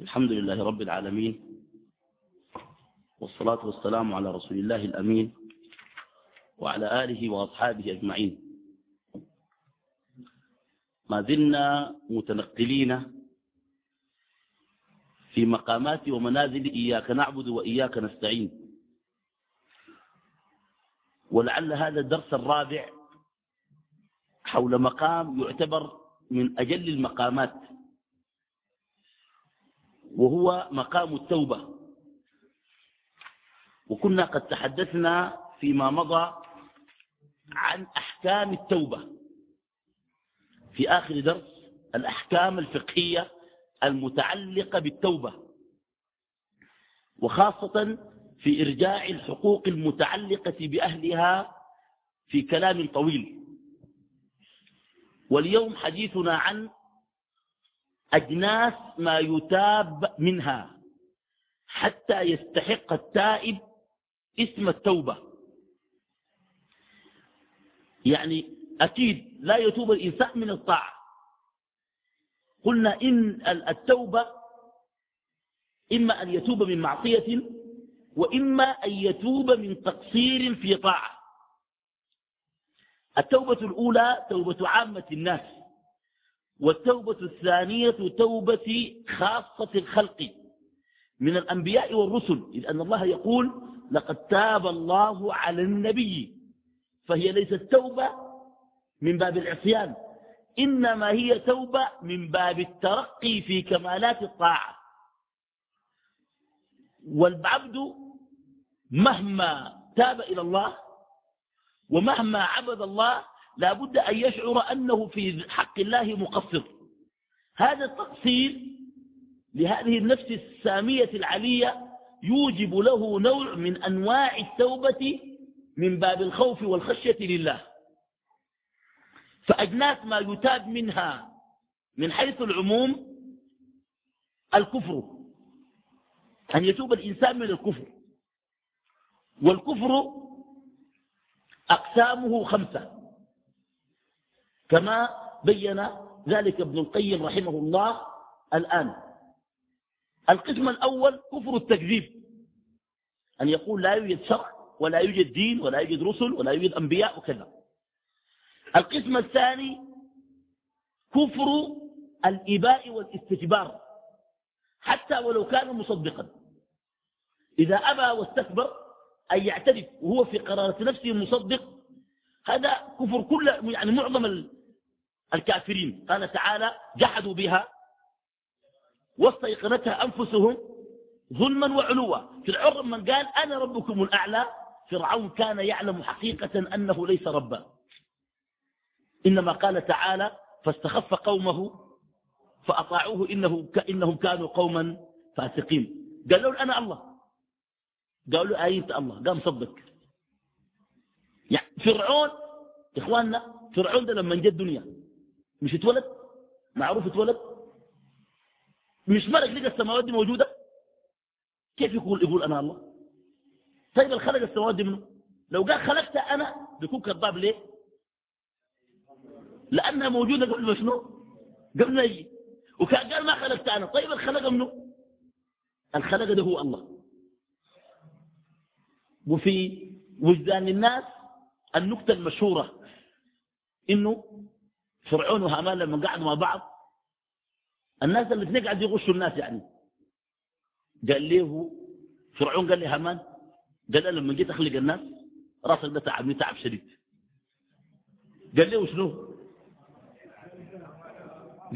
الحمد لله رب العالمين والصلاة والسلام على رسول الله الأمين وعلى آله وأصحابه أجمعين. ما زلنا متنقلين في مقامات ومنازل إياك نعبد وإياك نستعين. ولعل هذا الدرس الرابع حول مقام يعتبر من أجل المقامات. وهو مقام التوبة. وكنا قد تحدثنا فيما مضى عن أحكام التوبة. في آخر درس الأحكام الفقهية المتعلقة بالتوبة وخاصة في إرجاع الحقوق المتعلقة بأهلها في كلام طويل. واليوم حديثنا عن أجناس ما يتاب منها حتى يستحق التائب اسم التوبة. يعني أكيد لا يتوب الإنسان من الطاعة. قلنا إن التوبة إما أن يتوب من معصية وإما أن يتوب من تقصير في طاعة. التوبة الأولى توبة عامة الناس. والتوبة الثانية توبة خاصة الخلق من الأنبياء والرسل إذ أن الله يقول لقد تاب الله على النبي. فهي ليست توبة من باب العصيان إنما هي توبة من باب الترقي في كمالات الطاعة. والعبد مهما تاب إلى الله ومهما عبد الله لا بد أن يشعر أنه في حق الله مقصر. هذا التقصير لهذه النفس السامية العلية يوجب له نوع من أنواع التوبة من باب الخوف والخشية لله. فأجناس ما يتاب منها من حيث العموم الكفر أن يتوب الإنسان من الكفر. والكفر أقسامه خمسة. كما بين ذلك ابن القيم رحمه الله الآن. القسم الأول كفر التكذيب أن يقول لا يوجد شرع ولا يوجد دين ولا يوجد رسل ولا يوجد أنبياء وكذا. القسم الثاني كفر الإباء والاستكبار حتى ولو كان مصدقا. إذا أبى واستكبر أن يعترف وهو في قرارة نفسه مصدق هذا كفر كل يعني معظم الكافرين. قال تعالى جحدوا بها. واستيقنتها أنفسهم ظلما وعلوا. فرعون من قال أنا ربكم الأعلى. فرعون كان يعلم حقيقة أنه ليس ربا. إنما قال تعالى فاستخف قومه فأطاعوه إنه إنهم كانوا قوما فاسقين. قالوا له أنا الله. قالوا له آية الله؟ قام صدق. يعني فرعون إخواننا فرعون ده لما جاء الدنيا. مش اتولد؟ معروف اتولد؟ مش ملك لقى السماوات دي موجودة؟ كيف يقول يقول أنا الله؟ طيب الخلق السماوات دي منه؟ لو قال خلقت أنا بيكون كذاب ليه؟ لأنها موجودة قبل ما شنو؟ قبل ما يجي. وكان قال ما خلقت أنا. طيب الخلق منه؟ الخلق ده هو الله. وفي وجدان الناس النكتة المشهورة إنه فرعون وهامان لما قعدوا مع بعض الناس اللي قاعد يغشوا الناس يعني. قال له فرعون قال لي هامان قال له لما جيت أخلق الناس راسك ده تعبني تعب شديد. قال له شنو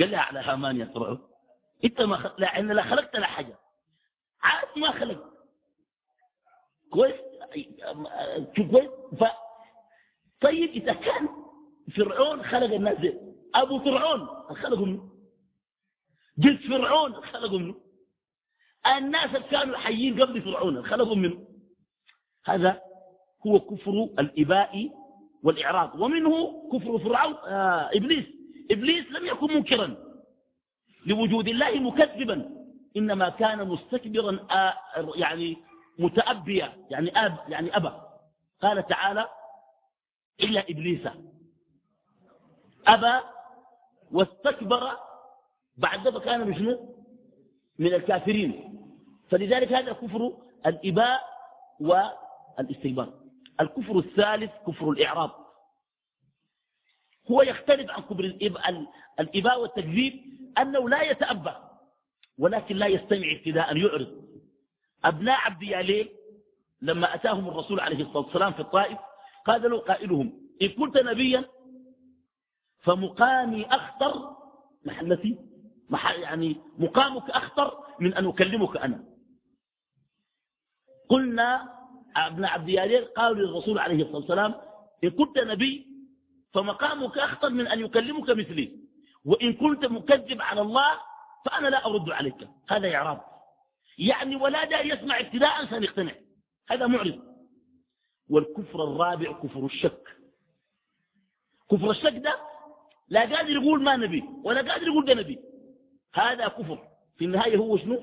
قال لي على هامان يا فرعون انت ما خلق لا, لا خلقت لا حاجة. عارف ما خلق. كويس؟ كويس؟ ف طيب إذا كان فرعون خلق الناس دي. أبو فرعون خلقوا منه. جد فرعون خلقوا منه. الناس اللي كانوا حيين قبل فرعون خلقوا منه. هذا هو كفر الإباء والإعراض. ومنه كفر فرعون آه إبليس. إبليس لم يكن منكرا. لوجود الله مكذبا. إنما كان مستكبرا آه يعني متأبيا يعني أب يعني أبى قال تعالى إلا إبليس. أبى واستكبر بعد ذلك كان بشنو؟ من الكافرين. فلذلك هذا كفر الإباء والاستكبار. الكفر الثالث كفر الإعراض هو يختلف عن كفر الإباء والتكذيب أنه لا يتأبى ولكن لا يستمع ابتداء يعرض. أبناء عبد ياليه لما أتاهم الرسول عليه الصلاة والسلام في الطائف قال له قائلهم إن كنت نبيا فمقامي أخطر محلتي يعني مقامك أخطر من أن أكلمك أنا. قلنا ابن عبد يالير قالوا للرسول عليه الصلاة والسلام إن كنت نبي فمقامك أخطر من أن يكلمك مثلي. وإن كنت مكذب على الله فأنا لا أرد عليك. هذا إعراب. يعني ولا داعي يسمع ابتداء سنقتنع هذا معرض. والكفر الرابع كفر الشك. كفر الشك ده لا قادر يقول ما نبي ولا قادر يقول ده نبي. هذا كفر. في النهاية هو شنو؟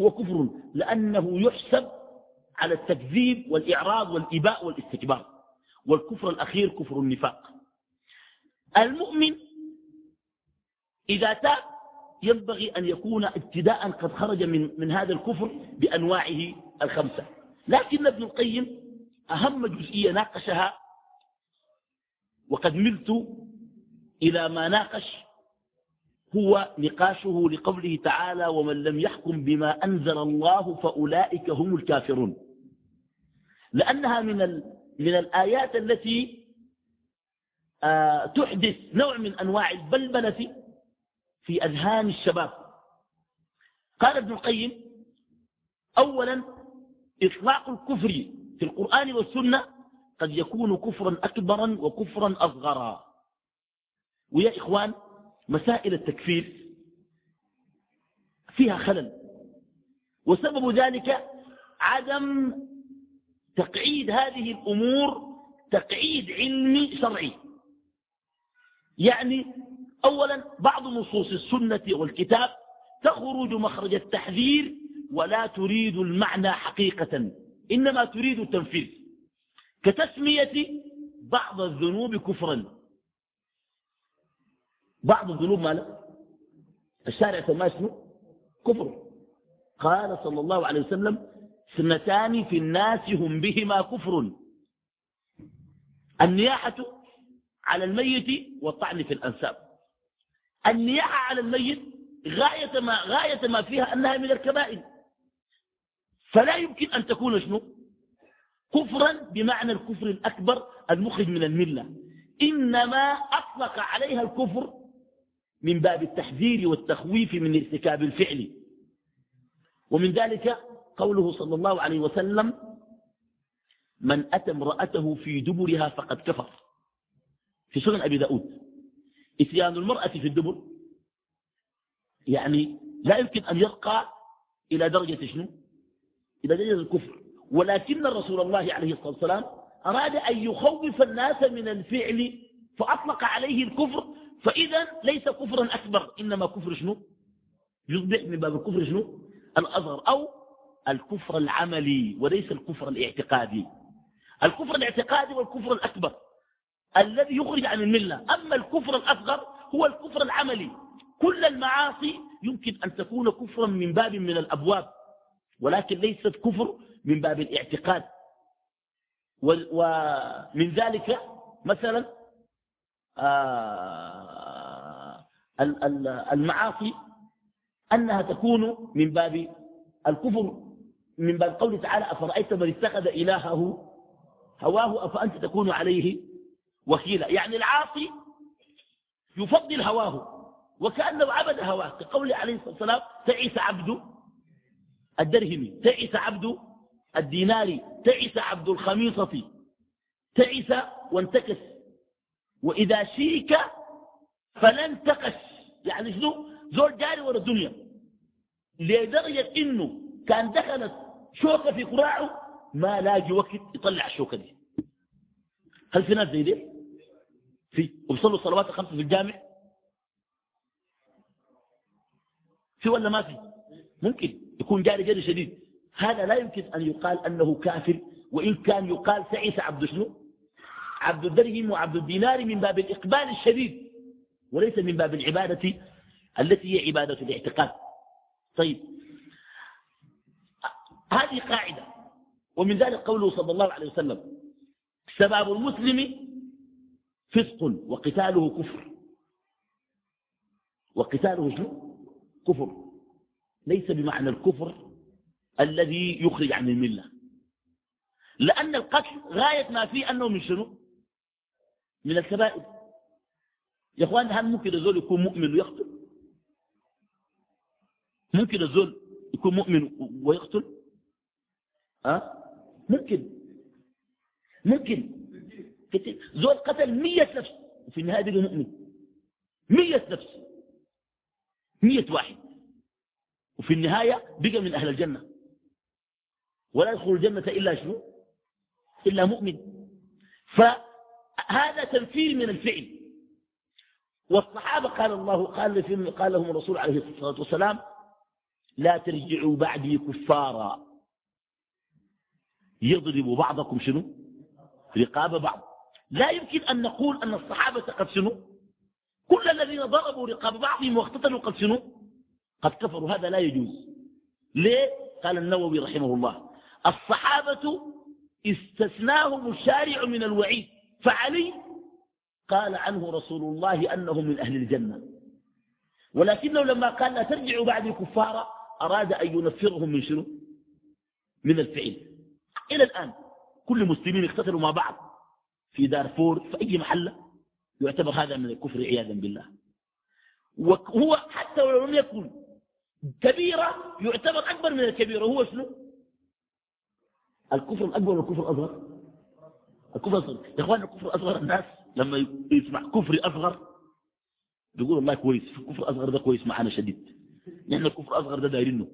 هو كفر لأنه يحسب على التكذيب والإعراض والإباء والاستكبار. والكفر الأخير كفر النفاق. المؤمن إذا تاب ينبغي أن يكون ابتداء قد خرج من, من هذا الكفر بأنواعه الخمسة. لكن ابن القيم أهم جزئية ناقشها وقد ملت إلى ما ناقش هو نقاشه لقوله تعالى ومن لم يحكم بما أنزل الله فأولئك هم الكافرون. لأنها من, من الآيات التي آه تحدث نوع من أنواع البلبلة في أذهان الشباب. قال ابن القيم أولا إطلاق الكفر في القرآن والسنة قد يكون كفرا أكبرا وكفرا أصغرا. ويا إخوان مسائل التكفير فيها خلل. وسبب ذلك عدم تقعيد هذه الأمور تقعيد علمي شرعي. يعني أولا بعض نصوص السنة والكتاب تخرج مخرج التحذير ولا تريد المعنى حقيقة إنما تريد التنفيذ. كتسمية بعض الذنوب كفرا. بعض الذنوب ماذا الشارع سماه اسمه كفر. قال صلى الله عليه وسلم سنتان في الناس هم بهما كفر. النياحة على الميت والطعن في الأنساب. النياحة على الميت غاية ما, غاية ما فيها أنها من الكبائر فلا يمكن أن تكون شنو؟ كفرا بمعنى الكفر الأكبر المخرج من الملة. إنما أطلق عليها الكفر من باب التحذير والتخويف من ارتكاب الفعل. ومن ذلك قوله صلى الله عليه وسلم من أتى امرأته في دبرها فقد كفر. في سنن أبي داود إتيان المرأة في الدبر. يعني لا يمكن أن يرقى إلى درجة شنو؟ إلى درجة الكفر. ولكن الرسول الله عليه الصلاة والسلام أراد أن يخوف الناس من الفعل فأطلق عليه الكفر فإذا ليس كفرا أكبر إنما كفر شنو؟ يصبح من باب الكفر شنو؟ الأصغر أو الكفر العملي وليس الكفر الاعتقادي. الكفر الاعتقادي والكفر الأكبر الذي يخرج عن الملة. أما الكفر الأصغر هو الكفر العملي. كل المعاصي يمكن أن تكون كفرا من باب من الأبواب ولكن ليست كفر من باب الاعتقاد. ومن ذلك مثلا آه، المعاصي أنها تكون من باب الكفر من باب قوله تعالى أفرأيت من اتخذ إلهه هواه أفأنت تكون عليه وكيلا. يعني العاصي يفضل هواه وكأنه عبد هواه. كقول عليه الصلاة والسلام تعيس عبد الدرهم تعيس عبد الدينار تعيس عبد الخميصة تعيس وانتكس. وإذا شيك فلن تقش. يعني شنو؟ زول جاري ورا الدنيا. لدرجة إنه كان دخلت شوكة في قراعه ما لاقي وقت يطلع الشوكة دي. هل في ناس زي دي؟ في وبيصلوا الصلوات الخمسة في الجامع؟ في ولا ما في؟ ممكن يكون جاري جاري شديد. هذا لا يمكن أن يقال أنه كافر وإن كان يقال تعيس عبد شنو؟ عبد الدرهم وعبد الدينار من باب الإقبال الشديد. وليس من باب العبادة التي هي عبادة الاعتقاد. طيب. هذه قاعدة. ومن ذلك قوله صلى الله عليه وسلم سباب المسلم فسق وقتاله كفر. وقتاله شنو؟ كفر. ليس بمعنى الكفر الذي يخرج عن الملة. لأن القتل غاية ما فيه أنه من شنو؟ من الكبائر. يا إخوان هل ممكن الزول يكون مؤمن ويقتل؟ ممكن الزول يكون مؤمن ويقتل؟ أه؟ ممكن. ممكن. زول قتل مية نفس. وفي النهاية بقى مؤمن. مية نفس. مية واحد. وفي النهاية بقى من أهل الجنة. ولا يدخل الجنة إلا شنو؟ إلا مؤمن. فهذا تنفير من الفعل. والصحابة قال الله قال, قال لهم الرسول عليه الصلاة والسلام لا ترجعوا بعدي كفارا. يضرب بعضكم شنو؟ رقاب بعض. لا يمكن أن نقول أن الصحابة قد شنو؟ كل الذين ضربوا رقاب بعضهم واقتتلوا قد شنو؟ قد كفروا. هذا لا يجوز. ليه؟ قال النووي رحمه الله الصحابة استثناهم الشارع من الوعيد فعلي قال عنه رسول الله أنه من أهل الجنة. ولكنه لما قال لا ترجعوا بعد كفارا أراد أن ينفرهم من شنو؟ من الفعل. إلى الآن كل مسلمين اقتتلوا مع بعض في دارفور في أي محلة يعتبر هذا من الكفر عياذا بالله. وهو حتى ولو لم يكن كبيرة يعتبر أكبر من الكبيرة هو شنو؟ الكفر الأكبر والكفر الأصغر. الكفر الأصغر. يا إخوان الكفر الأصغر الناس لما يسمع كفر أصغر بيقول الله كويس الكفر الأصغر ده كويس معنا شديد. نحن الكفر الأصغر ده دايرينه.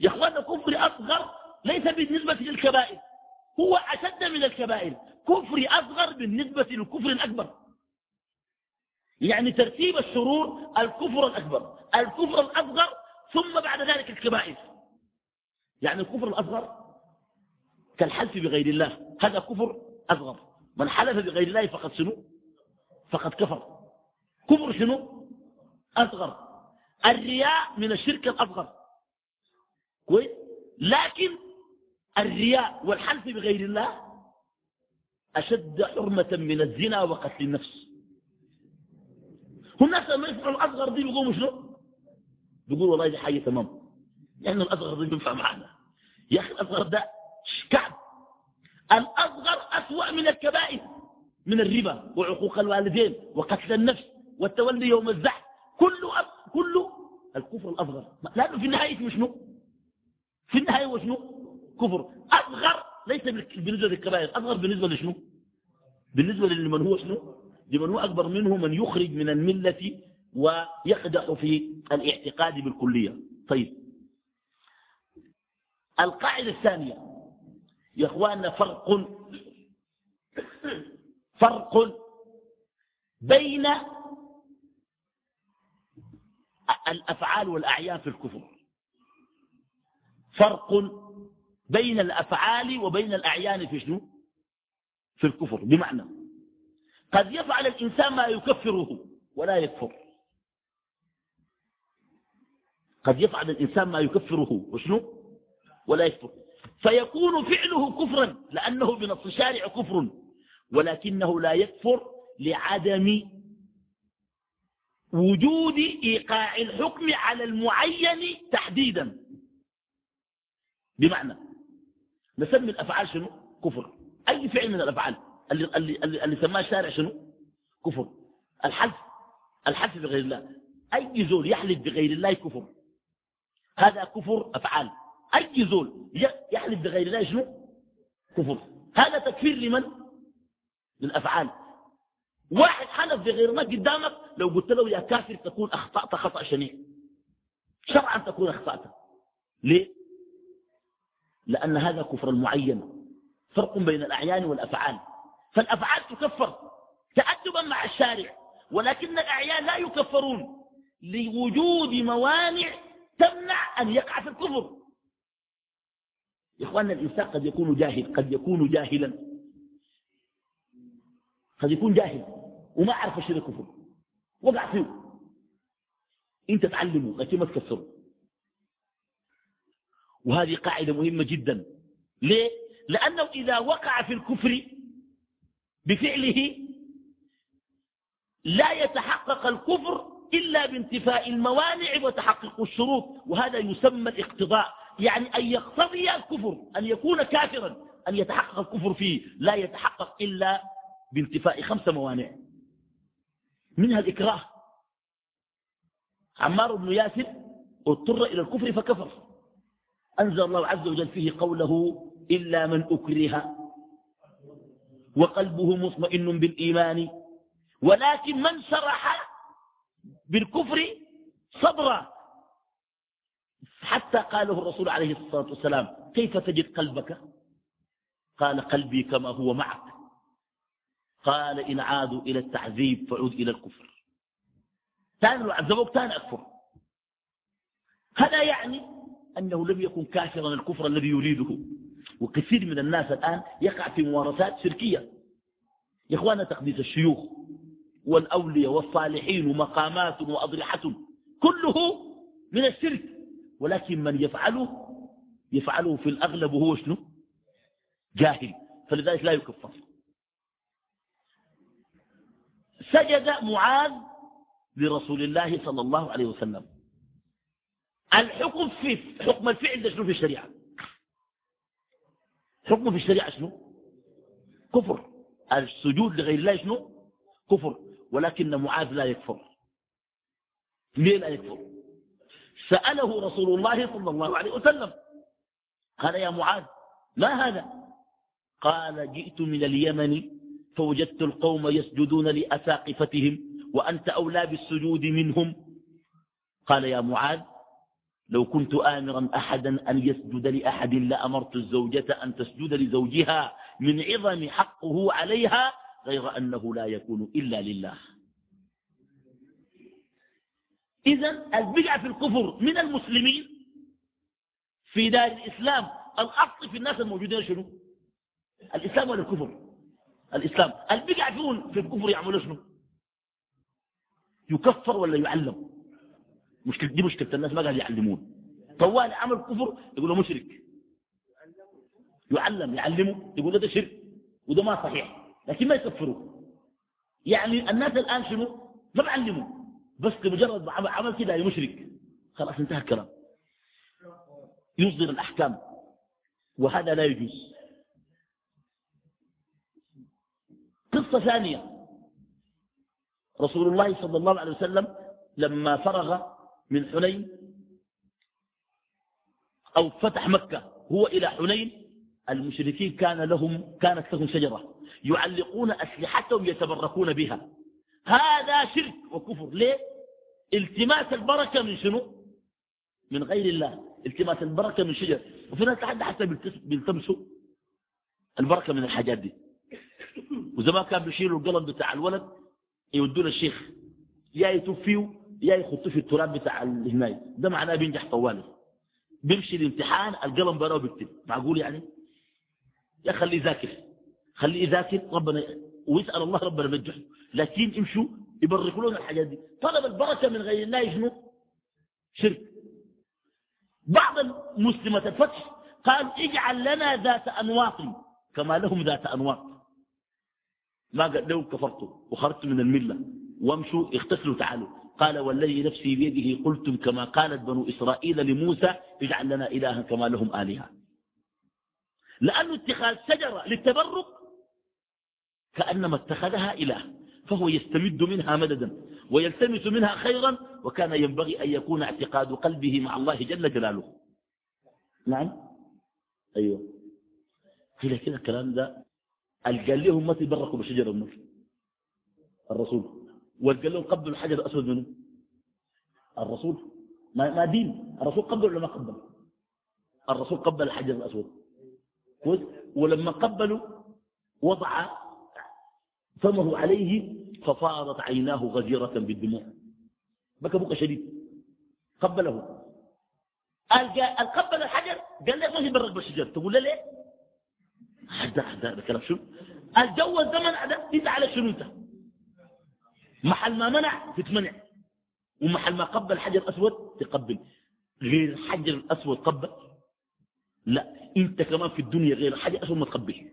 يا إخوان الكفر أصغر ليس بالنسبة للكبائر هو أشد من الكبائر. كفر أصغر بالنسبة للكفر الأكبر. يعني ترتيب الشرور الكفر الأكبر. الكفر الأصغر ثم بعد ذلك الكبائر. يعني الكفر الأصغر كالحلف بغير الله هذا كفر أصغر. من حلف بغير الله فقد شنو؟ فقد كفر. كفر شنو؟ أصغر. الرياء من الشرك الأصغر. كويس؟ لكن الرياء والحلف بغير الله أشد حرمة من الزنا وقتل النفس. الناس لما يسمعوا الأصغر دي بيقوموا شنو؟ بيقولوا والله دي حاجة تمام. يعني الأصغر دي بينفع معنا يا أخي الأصغر ده كعب الأصغر أسوأ من الكبائر من الربا وعقوق الوالدين وقتل النفس والتولي يوم الزحف. كله أب... كله الكفر الأصغر. لأنه في النهاية اسمه شنو؟ في النهاية هو شنو؟ كفر. أصغر ليس بالنسبة للكبائر أصغر بالنسبة لشنو؟ بالنسبة لمن هو شنو؟ لمن هو أكبر منه من يخرج من الملة ويقدح في الاعتقاد بالكلية. طيب. القاعدة الثانية. يا إخواننا فرق فرق بين الأفعال والأعيان في الكفر. فرق بين الأفعال وبين الأعيان في شنو؟ في الكفر. بمعنى قد يفعل الإنسان ما يكفره ولا يكفر. قد يفعل الإنسان ما يكفره وشنو؟ ولا يكفر. فيكون فعله كفرا لأنه بنص الشارع كفر ولكنه لا يكفر لعدم وجود إيقاع الحكم على المعين تحديدا. بمعنى نسمي الأفعال شنو؟ كفر. أي فعل من الأفعال؟ اللي, اللي, اللي, اللي سماه الشارع شنو؟ كفر. الحلف الحلف بغير الله. أي زول يحلف بغير الله كفر. هذا كفر أفعال. أي زول يحلف بغير الله شنو؟ كفر. هذا تكفير لمن؟ للأفعال. واحد حلف بغير الله قدامك لو قلت له يا كافر تكون أخطأت خطأ شنيع. شرعا تكون أخطأت. ليه؟ لأن هذا كفر معين. فرق بين الأعيان والأفعال. فالأفعال تكفر. تأدبا مع الشارع. ولكن الأعيان لا يكفرون. لوجود موانع تمنع أن يقع في الكفر. يا إخواننا الإنسان قد يكون جاهل قد يكون جاهلا. قد يكون جاهل وما عرف شيء الكفر. وقع فيه. انت تعلمه لكن ما تكسره وهذه قاعدة مهمة جدا. ليه؟ لأنه إذا وقع في الكفر بفعله لا يتحقق الكفر إلا بانتفاء الموانع وتحقق الشروط. وهذا يسمى الاقتضاء. يعني أن يقتضي الكفر أن يكون كافرا أن يتحقق الكفر فيه. لا يتحقق إلا بانتفاء خمس موانع. منها الإكراه. عمار بن ياسر اضطر إلى الكفر فكفر. أنزل الله عز وجل فيه قوله إلا من أكره وقلبه مطمئن بالإيمان. ولكن من شرح بالكفر صبرا. حتى قاله الرسول عليه الصلاة والسلام كيف تجد قلبك؟ قال قلبي كما هو معك. قال إن عادوا إلى التعذيب فعود إلى الكفر. ثاني لو عذبوك ثاني أكفر. هذا يعني أنه لم يكن كافرا الكفر الذي يريده. وكثير من الناس الآن يقع في ممارسات شركية. يا إخوانا تقديس الشيوخ والأولياء والصالحين ومقامات وأضرحة كله من الشرك. ولكن من يفعله يفعله في الأغلب هو شنو؟ جاهل. فلذلك لا يكفر. سجد معاذ لرسول الله صلى الله عليه وسلم. الحكم في حكم الفعل ده شنو في الشريعة؟ حكمه في الشريعة شنو؟ كفر. السجود لغير الله شنو؟ كفر. ولكن معاذ لا يكفر. ليه لا يكفر؟ سأله رسول الله صلى الله عليه وسلم قال يا معاذ ما هذا؟ قال جئت من اليمن فوجدت القوم يسجدون لأساقفتهم وأنت أولى بالسجود منهم. قال يا معاذ لو كنت آمرا أحدا أن يسجد لأحد لأمرت الزوجة أن تسجد لزوجها من عظم حقه عليها غير أنه لا يكون إلا لله. إذا البدع في الكفر من المسلمين في دار الإسلام الأصل في الناس الموجودين شنو؟ الإسلام ولا الكفر؟ الإسلام. البدع فيهم في الكفر يعملوا شنو؟ يكفر ولا يعلم؟ مشكلة دي مشكلة الناس ما قال يعلمون. طوال عمل كفر يقولوا مشرك. يعلم يعلمه يقول ده شرك وده ما صحيح لكن ما يكفروا. يعني الناس الآن شنو؟ ما بعلموا. بس بمجرد عمل كده مشرك. خلاص انتهى الكلام. يصدر الأحكام. وهذا لا يجوز. قصة ثانية. رسول الله صلى الله عليه وسلم لما فرغ من حنين أو فتح مكة هو إلى حنين المشركين كان لهم كانت لهم شجرة. يعلقون أسلحتهم يتبركون بها. هذا شرك وكفر. ليه؟ التماس البركة من شنو؟ من غير الله. التماس البركة من شجر. وفي ناس لحد حتى بيلتمسوا البركة من الحاجات دي. وزمان كان بيشيلوا القلم بتاع الولد يودوه للشيخ يا يتوفيه يا يخطوه في التراب بتاع الهناية. ده معناه بينجح طوالي. بيمشي الامتحان القلم براه بيكتب. معقول يعني؟ يا خليه يذاكر. خليه يذاكر ربنا ويسأل الله ربنا بينجحه لكن امشوا يبركوا الحاجات دي. طلب البركة من غير الله شنو؟ شرك. بعض المسلمة الفتح قال اجعل لنا ذات أنواط كما لهم ذات أنواط. ما قال لو كفرتوا وخرجت من الملة وامشوا اغتسلوا تعالوا. قال والذي نفسي بيده قلتم كما قالت بنو إسرائيل لموسى اجعل لنا إلها كما لهم آلهة. لأنه اتخاذ شجرة للتبرك كأنما اتخذها إله. فهو يستمد منها مددا ويلتمس منها خيرا وكان ينبغي أن يكون اعتقاد قلبه مع الله جل جلاله. نعم؟ أيوه. قيل كده الكلام ده قال لهم ما تبركوا بشجر النور. الرسول. وقال لهم قبلوا الحجر الأسود منه. الرسول. ما, دين. الرسول قبل ولا ما قبل؟ الرسول قبل الحجر الأسود. ولما قبلوا وضع فمه عليه ففاضت عيناه غزيرة بالدموع. بكى بكى شديد. قبله. قال قبل الحجر قال لك ما يبرك بالشجر. تقول له ليه؟ هذا هذا كلام شنو؟ الجو الزمن هذا انت على شنو أنت؟ محل ما منع تتمنع. ومحل ما قبل حجر أسود تقبل. غير الحجر الأسود قبل؟ لا. أنت كمان في الدنيا غير حاجة أسود ما تقبل.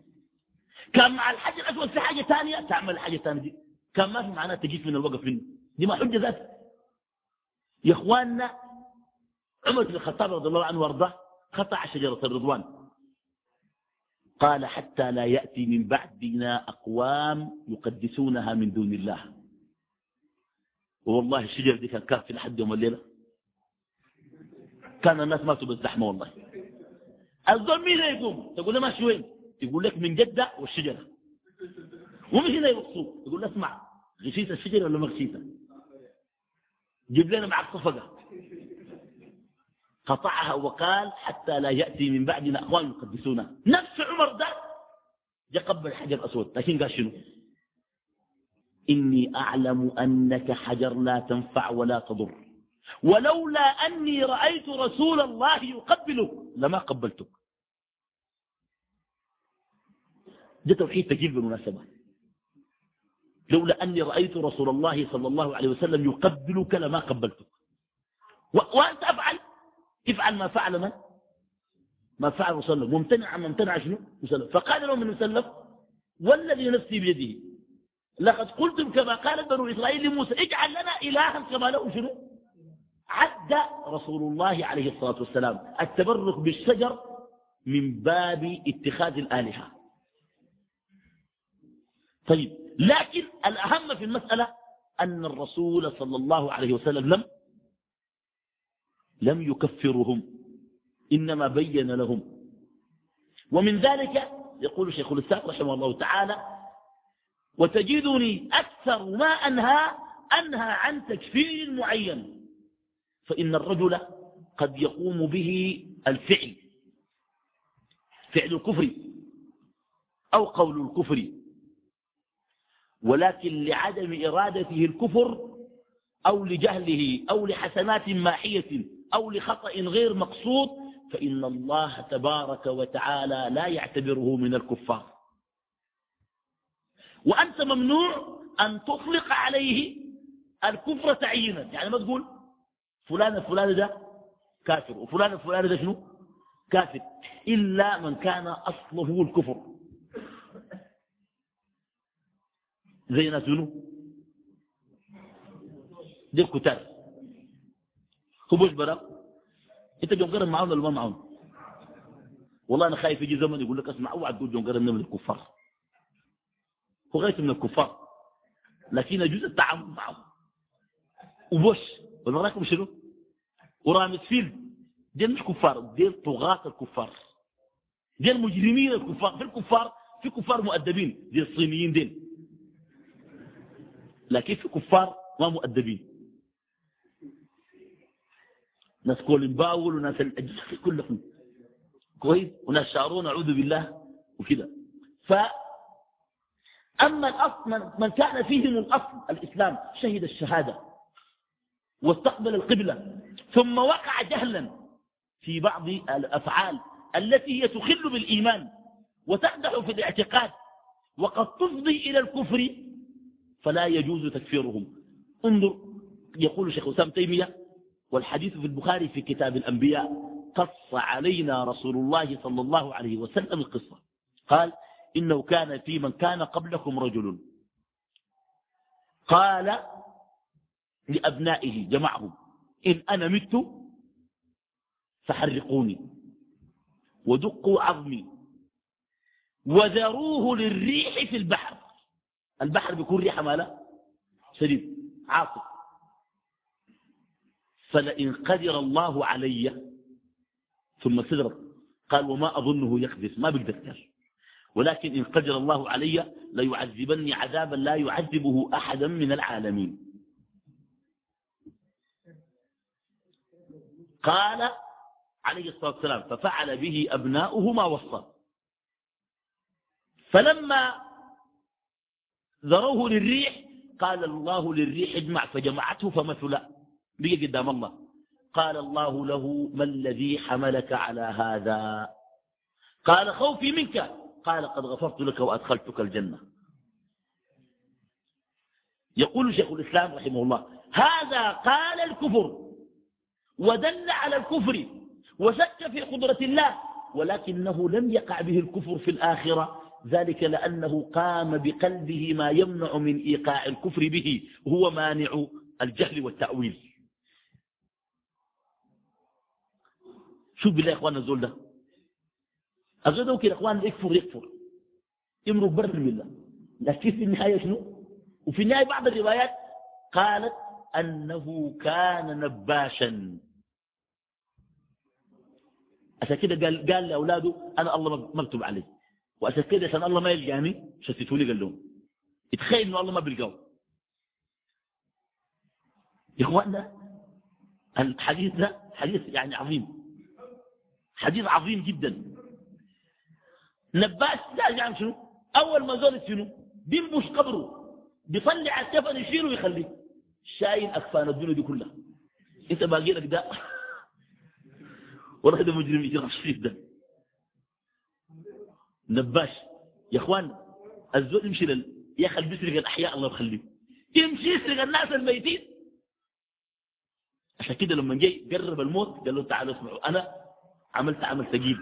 كان مع الحجر الأسود في حاجة ثانية تعمل الحاجة الثانية دي. كان ما في معناه تجيك من الوقف منه. دي ما حجة ذات يا إخواننا عمر بن الخطاب رضي الله عنه وارضاه قطع شجرة الرضوان. قال حتى لا يأتي من بعدنا أقوام يقدسونها من دون الله. والله الشجرة دي كان كافي لحد يوم الليلة. كان الناس ماتوا بالزحمة والله. الظلم مين يقوم تقول له ماشي وين؟ يقول لك من جدة والشجرة. ومش هنا يوصوه يقول اسمع غشيت الشجرة ولا ما غشيتها؟ جيب لنا معك صفقة. قطعها وقال حتى لا يأتي من بعدنا أخوان يقدسونها نفس عمر ده جا قبل حجر أسود لكن قال شنو؟ إني أعلم أنك حجر لا تنفع ولا تضر. ولولا أني رأيت رسول الله يقبلك لما قبلتك. ده توحيد تجيب بالمناسبة لولا أني رأيت رسول الله صلى الله عليه وسلم يقبلك لما قبلتك. وأنت أفعل. افعل ما فعل من؟ ما فعل مسلم ممتنع عن ممتنع شنو؟ فقال لهم من مسلم والذي نفسي بيده لقد قلتم كما قال بنو إسرائيل لموسى اجعل لنا إلها كما له شنو؟ عد رسول الله عليه الصلاة والسلام التبرك بالشجر من باب اتخاذ الآلهة. طيب لكن الأهم في المسألة أن الرسول صلى الله عليه وسلم لم لم يكفرهم إنما بين لهم. ومن ذلك يقول شيخ الإسلام رحمه الله تعالى وتجدني أكثر ما أنهى أنهى عن تكفير معين فإن الرجل قد يقوم به الفعل فعل الكفر أو قول الكفر. ولكن لعدم إرادته الكفر أو لجهله أو لحسنات ماحية أو لخطأ غير مقصود فإن الله تبارك وتعالى لا يعتبره من الكفار. وأنت ممنوع أن تطلق عليه الكفر تعيينا. يعني ما تقول فلان الفلاني ده كافر وفلان الفلاني ده شنو؟ كافر. إلا من كان أصله الكفر. زي ناس شنو دي الكتار هو بوش برا؟ انت جون قرن معاهم ولا ما معاهم والله أنا خايف يجي زمن يقول لك اسمع أوعى تقول جون قرن من الكفار. هو غير من الكفار. لكن يجوز التعامل معهم وبوش ولا رأيكم شنو؟ ورامز فيل دي مش كفار دي طغاة الكفار. دي المجرمين الكفار. في الكفار في كفار مؤدبين. دي الصينيين دين لكن في كفار ما مؤدبين. ناس كولين باول وناس الأجل كلهم. كويس؟ وناس شعرون أعوذ بالله وكذا. ف أما الأصل من, من كان فيهم الأصل الإسلام شهد الشهادة. واستقبل القبلة. ثم وقع جهلا في بعض الأفعال التي هي تخل بالإيمان وتقدح في الاعتقاد. وقد تفضي إلى الكفر فلا يجوز تكفيرهم. انظر يقول شيخ وسام تيمية والحديث في البخاري في كتاب الأنبياء قص علينا رسول الله صلى الله عليه وسلم القصة. قال إنه كان في من كان قبلكم رجل. قال لأبنائه جمعهم إن أنا مت فحرقوني ودقوا عظمي وذروه للريح في البحر. البحر بيكون ريحة ماله؟ شديد عاصف. فلئن قدر الله علي ثم سدرت. قال وما أظنه يقذف ما بيقدر ولكن إن قدر الله علي ليعذبني عذابا لا يعذبه أحدا من العالمين. قال عليه الصلاة والسلام ففعل به أبناؤه ما وصى. فلما ذروه للريح؟ قال الله للريح اجمع فجمعته فمثل. بقي قدام الله. قال الله له ما الذي حملك على هذا؟ قال خوفي منك. قال قد غفرت لك وأدخلتك الجنة. يقول شيخ الإسلام رحمه الله هذا قال الكفر ودل على الكفر وشك في قدرة الله ولكنه لم يقع به الكفر في الآخرة. ذلك لأنه قام بقلبه ما يمنع من إيقاع الكفر به هو مانع الجهل والتأويل. شوف بالله يا إخواننا الزول ده. الزول ده ممكن إخواننا يكفر يكفر. يمرق بر المله لكن في النهاية شنو؟ وفي النهاية بعض الروايات قالت أنه كان نباشا. عشان كده قال, قال لأولاده أنا الله مكتوب علي كده عشان الله ما يلقاني شتتوا لي قال لهم. اتخيل إنه الله ما بيلقاه يا اخوانا الحديث ده حديث يعني عظيم. حديث عظيم جدا. نباش ده جعل شنو؟ أول ما زول شنو؟ بينبش قبره. بيطلع الكفن يشيله ويخليه. شايل أكفان الدنيا دي كلها. أنت باقي لك ده؟ والله ده مجرم يجرى الشريف ده. نباش. يا إخوان الزول يمشي لل... يا أخي بيسرق الأحياء الله يخليه يمشي يسرق الناس الميتين. عشان كده لما جاي قرب الموت قال له تعالوا اسمعوا أنا عملت عمل ثقيل.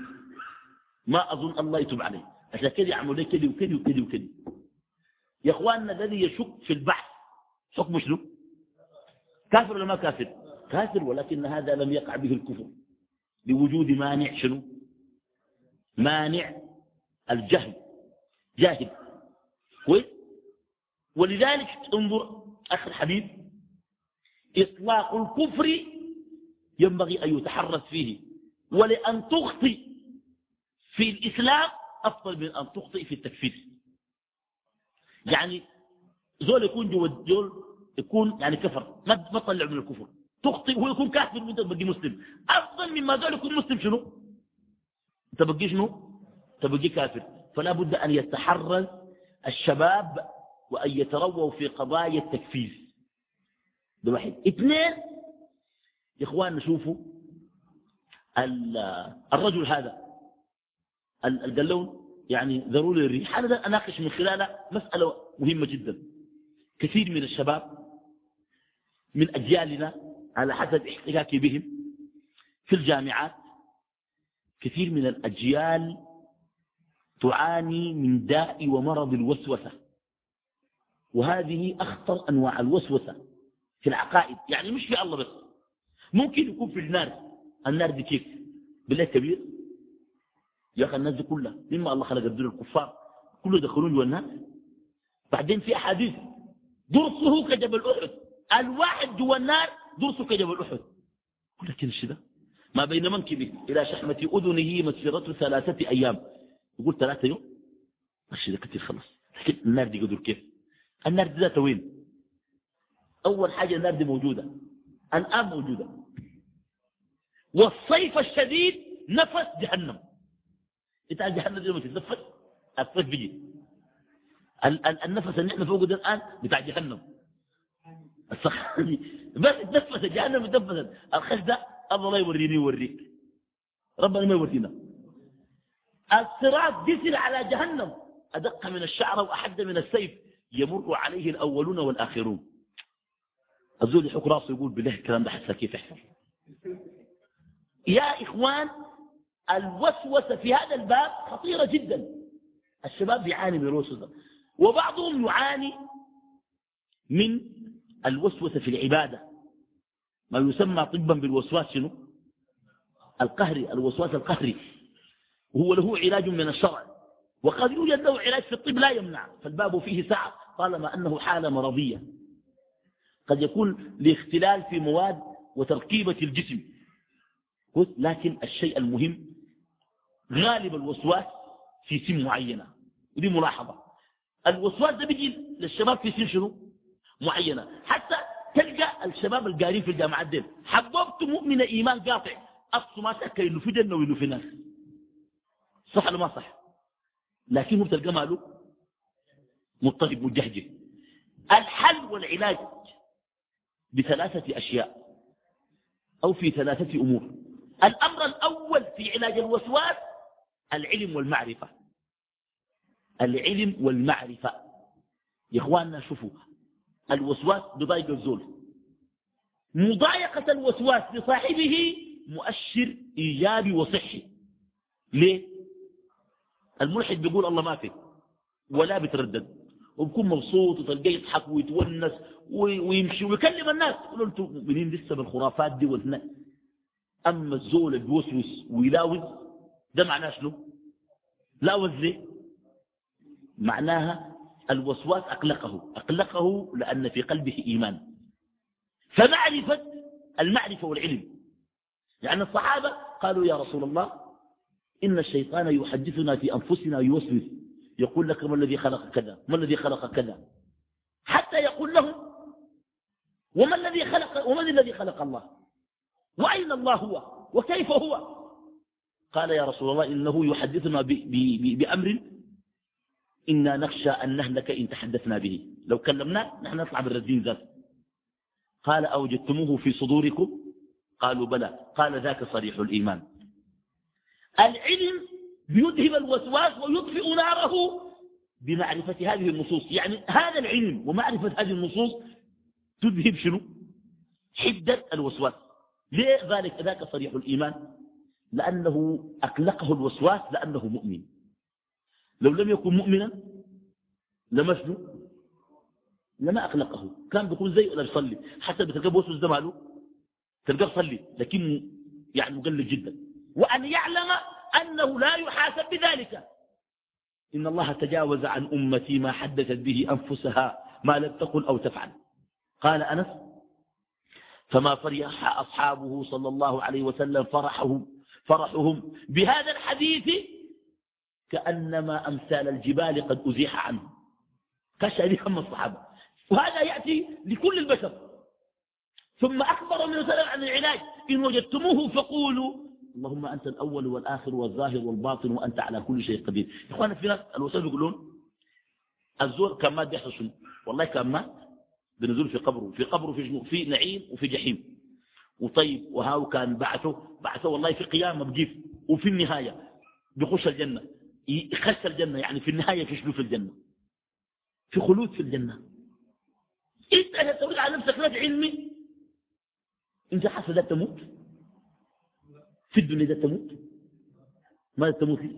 ما أظن الله يتوب علي عشان كده يعملوا لي كده وكده وكده وكده. يا إخواننا الذي يشك في البحث. حكمه شنو؟ كافر ولا ما كافر؟ كافر ولكن هذا لم يقع به الكفر. لوجود مانع شنو؟ مانع الجهل. جاهل. كويس؟ ولذلك انظر أخي الحبيب إطلاق الكفر ينبغي أن يتحرز فيه ولأن تخطئ في الإسلام أفضل من أن تخطئ في التكفير. يعني زول يكون جوا زول يكون يعني كفر ما تطلع من الكفر. تخطئ وهو يكون كافر وانت تبقي مسلم. أفضل مما زول يكون مسلم شنو؟ تبقي شنو؟ تبقي كافر. فلا بد أن يتحرز الشباب وأن يترووا في قضايا التكفير. ده واحد. اثنين يا إخوان شوفوا الرجل هذا. القلون يعني ضروري الريح. هذا أناقش من خلاله مسألة مهمة جدا. كثير من الشباب من أجيالنا على حسب احتكاكي بهم في الجامعات كثير من الأجيال تعاني من داء ومرض الوسوسة. وهذه أخطر أنواع الوسوسة في العقائد. يعني مش في الله بس. ممكن يكون في النار. النار دي كيف؟ بالله كبير. يا أخي الناس دي كلها. مما الله خلق الدنيا الكفار. كله دخلون جوا الناس بعدين في أحاديث. درسه كجبل أحد. الواحد جوا النار درسه كجبل أحد. كل كده الشيء ما بين منكبه إلى شحمة أذنه مسيرته ثلاثة أيام. يقول ثلاثة يوم؟ الشيء ده كتير خلص لكن النار دي قدر كيف؟ النار دي ذاتها وين؟ أول حاجة النار دي موجودة. الآن موجودة. والصيف الشديد نفس جهنم. إنت جهنم دي لما تتنفس؟ الصيف بيجي. النفس اللي إحنا فوقه ده الآن بتاع جهنم. بس اتنفست جهنم اتنفست الخش ده الله لا يوريني يوريك. ربنا ما يورينا. الصراط دسل على جهنم. أدق من الشعر وأحد من السيف. يمر عليه الأولون والآخرون. الزول يحك راسه يقول بالله الكلام ده حسا كيف يحصل. يا إخوان الوسوسة في هذا الباب خطيرة جدا. الشباب بيعاني من الوسوسة. وبعضهم يعاني من الوسوسة في العبادة. ما يسمى طبا بالوسواس شنو؟ القهري الوسواس القهري. وهو له علاج من الشرع. وقد يوجد له علاج في الطب لا يمنع فالباب فيه سعة طالما أنه حالة مرضية. قد يكون لاختلال في مواد وتركيبة الجسم. لكن الشيء المهم غالب الوسواس في سن معينة. ودي ملاحظة. الوسواس ده بيجي للشباب في سن شنو؟ معينة. حتى تلقى الشباب القارين في الجامعات دي حببت مؤمن إيمان قاطع أصله ما تأكل إنه في جنة وإنه في ناس صح ولا ما صح؟ لكن هو بتلقى ماله مضطرب مجهجه. الحل والعلاج بثلاثة أشياء أو في ثلاثة أمور. الأمر الأول في علاج الوسواس العلم والمعرفة. العلم والمعرفة. يا إخواننا شوفوا الوسواس بضايق الزول. مضايقة الوسواس لصاحبه مؤشر إيجابي وصحي. ليه؟ الملحد بيقول الله ما في ولا بتردد وبكون مبسوط وتلقاه يضحك ويتونس ويمشي ويكلم الناس. يقول أنتم مؤمنين لسه بالخرافات دي والنار أما الزول اللي بيوسوس ويلاوز ده معناه شنو؟ لاوز ليه؟ معناها الوسواس أقلقه. أقلقه لأن في قلبه إيمان. فمعرفة المعرفة والعلم. يعني الصحابة قالوا يا رسول الله إن الشيطان يحدثنا في أنفسنا يوسوس يقول لك ما الذي خلق كذا؟ ما الذي خلق كذا؟ حتى يقول لهم وما الذي خلق ومن الذي خلق الله؟ وأين الله هو؟ وكيف هو؟ قال يا رسول الله إنه يحدثنا بأمر إنا نخشى أن نهلك إن تحدثنا به. لو كلمناه نحن نطلع بالردين ذات. قال أوجدتموه في صدوركم؟ قالوا بلى. قال ذاك صريح الإيمان. العلم بيذهب الوسواس ويطفئ ناره بمعرفة هذه النصوص. يعني هذا العلم ومعرفة هذه النصوص تذهب شنو؟ حدة الوسواس. ليه ذلك؟ ذاك صريح الإيمان. لأنه أقلقه الوسواس لأنه مؤمن. لو لم يكن مؤمنا لما شنو؟ لما أقلقه. كان بيكون زي ولا بيصلي؟ حتى بتلقى بوسوس ده ماله تلقاه لكن يعني مقلل جدا. وأن يعلم أنه لا يحاسب بذلك. إن الله تجاوز عن أمتي ما حدثت به أنفسها ما لم تقل أو تفعل. قال أنس فما فرح أصحابه صلى الله عليه وسلم فرحهم, فرحهم بهذا الحديث كأنما أمثال الجبال قد أزيح عنه. كشف هم الصحابة. وهذا يأتي لكل البشر. ثم أخبر من وسلم عن العلاج. إن وجدتموه فقولوا اللهم أنت الأول والآخر والظاهر والباطن وأنت على كل شيء قدير. يا إخوانا في ناس الوسائل يقولون الزور كان مات بيحصل شنو والله كان مات بنزول في قبره. في قبره في شنو في نعيم وفي جحيم. وطيب وهاو كان بعثه بعثه والله في قيامة بجيف. وفي النهاية بيخش الجنة. يخش الجنة يعني في النهاية في شنو في الجنة. في خلود في الجنة. إنت تقول على نفسك ناس علمي انت حاسس لا تموت. في الدنيا ده تموت؟ ماذا تموت ليه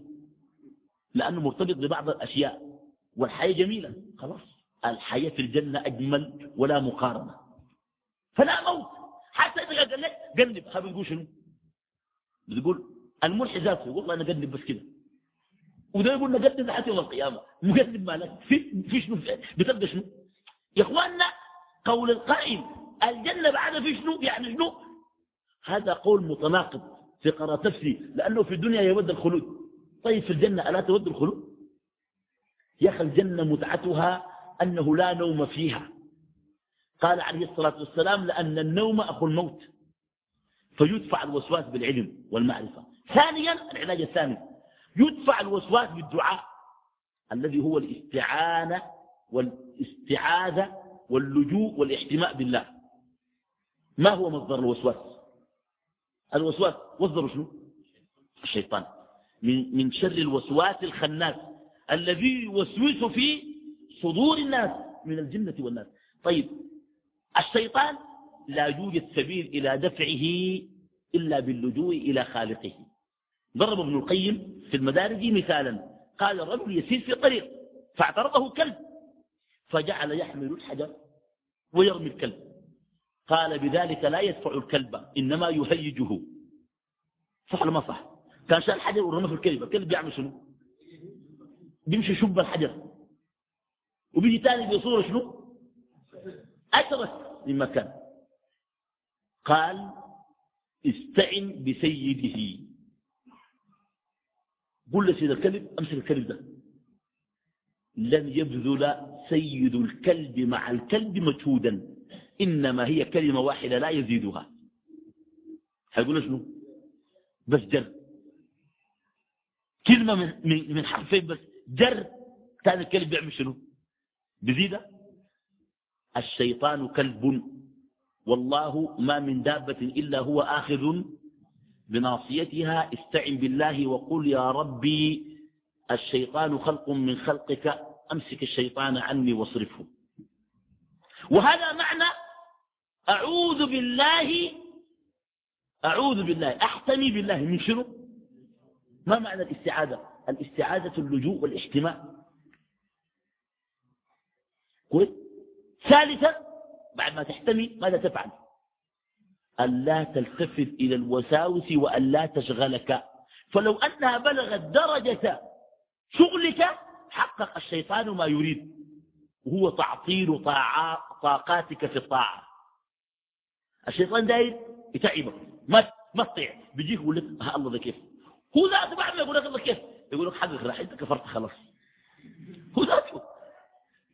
لأنه مرتبط ببعض الأشياء. والحياة جميلة. خلاص. الحياة في الجنة أجمل ولا مقارنة. فلا موت. حتى إذا قال لك جنب. خاب نقول شنو؟ بتقول الملحي ذاته. والله أنا جنب بس كده. وده يقول نجنب لحد يوم القيامة. مجنب مالك في, في شنو؟ بتبقى شنو؟ يا إخواننا قول القائل الجنة بعد في شنو؟ يعني شنو؟ هذا قول متناقض. في قرار نفسي لأنه في الدنيا يود الخلود. طيب في الجنة ألا تود الخلود؟ يا أخي الجنة متعتها أنه لا نوم فيها. قال عليه الصلاة والسلام لأن النوم أخو الموت. فيدفع الوسواس بالعلم والمعرفة. ثانيا العلاج الثاني. يدفع الوسواس بالدعاء الذي هو الاستعانة والاستعاذة واللجوء والاحتماء بالله. ما هو مصدر الوسواس؟ الوسواس وصدر شنو؟ الشيطان. من, من شر الوسواس الخناس الذي يوسوس في صدور الناس من الجنة والناس. طيب الشيطان لا يوجد سبيل إلى دفعه إلا باللجوء إلى خالقه. ضرب ابن القيم في المدارج مثالا. قال الرجل يسير في طريق فاعترضه كلب فجعل يحمل الحجر ويرمي الكلب. قال بذلك لا يدفع الكلب إنما يهيجه. صح ولا ما صح؟ كان شال الحجر ورمى في الكلب الكلب بيعمل شنو؟ بيمشي شب الحجر. وبيجي تاني بصورة شنو؟ أترك من مكان. قال استعن بسيده. قل لسيد الكلب أمسك الكلب ده. لن يبذل سيد الكلب مع الكلب مجهودا. إنما هي كلمة واحدة لا يزيدها. هيقول شنو؟ بس جر. كلمة من, من حرفين بس. جر. ثاني الكلب بيعمل شنو؟ بزيدة. الشيطان كلب. والله ما من دابة إلا هو آخذ بناصيتها. استعن بالله وقل يا ربي الشيطان خلق من خلقك. أمسك الشيطان عني واصرفه. وهذا معنى أعوذ بالله أعوذ بالله أحتمي بالله من شنو؟ ما معنى الاستعادة الاستعادة اللجوء والاحتماء. كويس؟ ثالثا بعد ما تحتمي ماذا تفعل؟ ألا تلتفت إلى الوساوس وألا تشغلك. فلو أنها بلغت درجة شغلك حقق الشيطان ما يريد وهو تعطيل طاقاتك في الطاعة. الشيطان داير يتعبك. ما ما تطيع. بيجيك يقول لك ها الله ده كيف؟ هو ذاته بعد ما يقول لك الله كيف؟ يقول لك حقك راح انت كفرت خلاص. هو ذاته.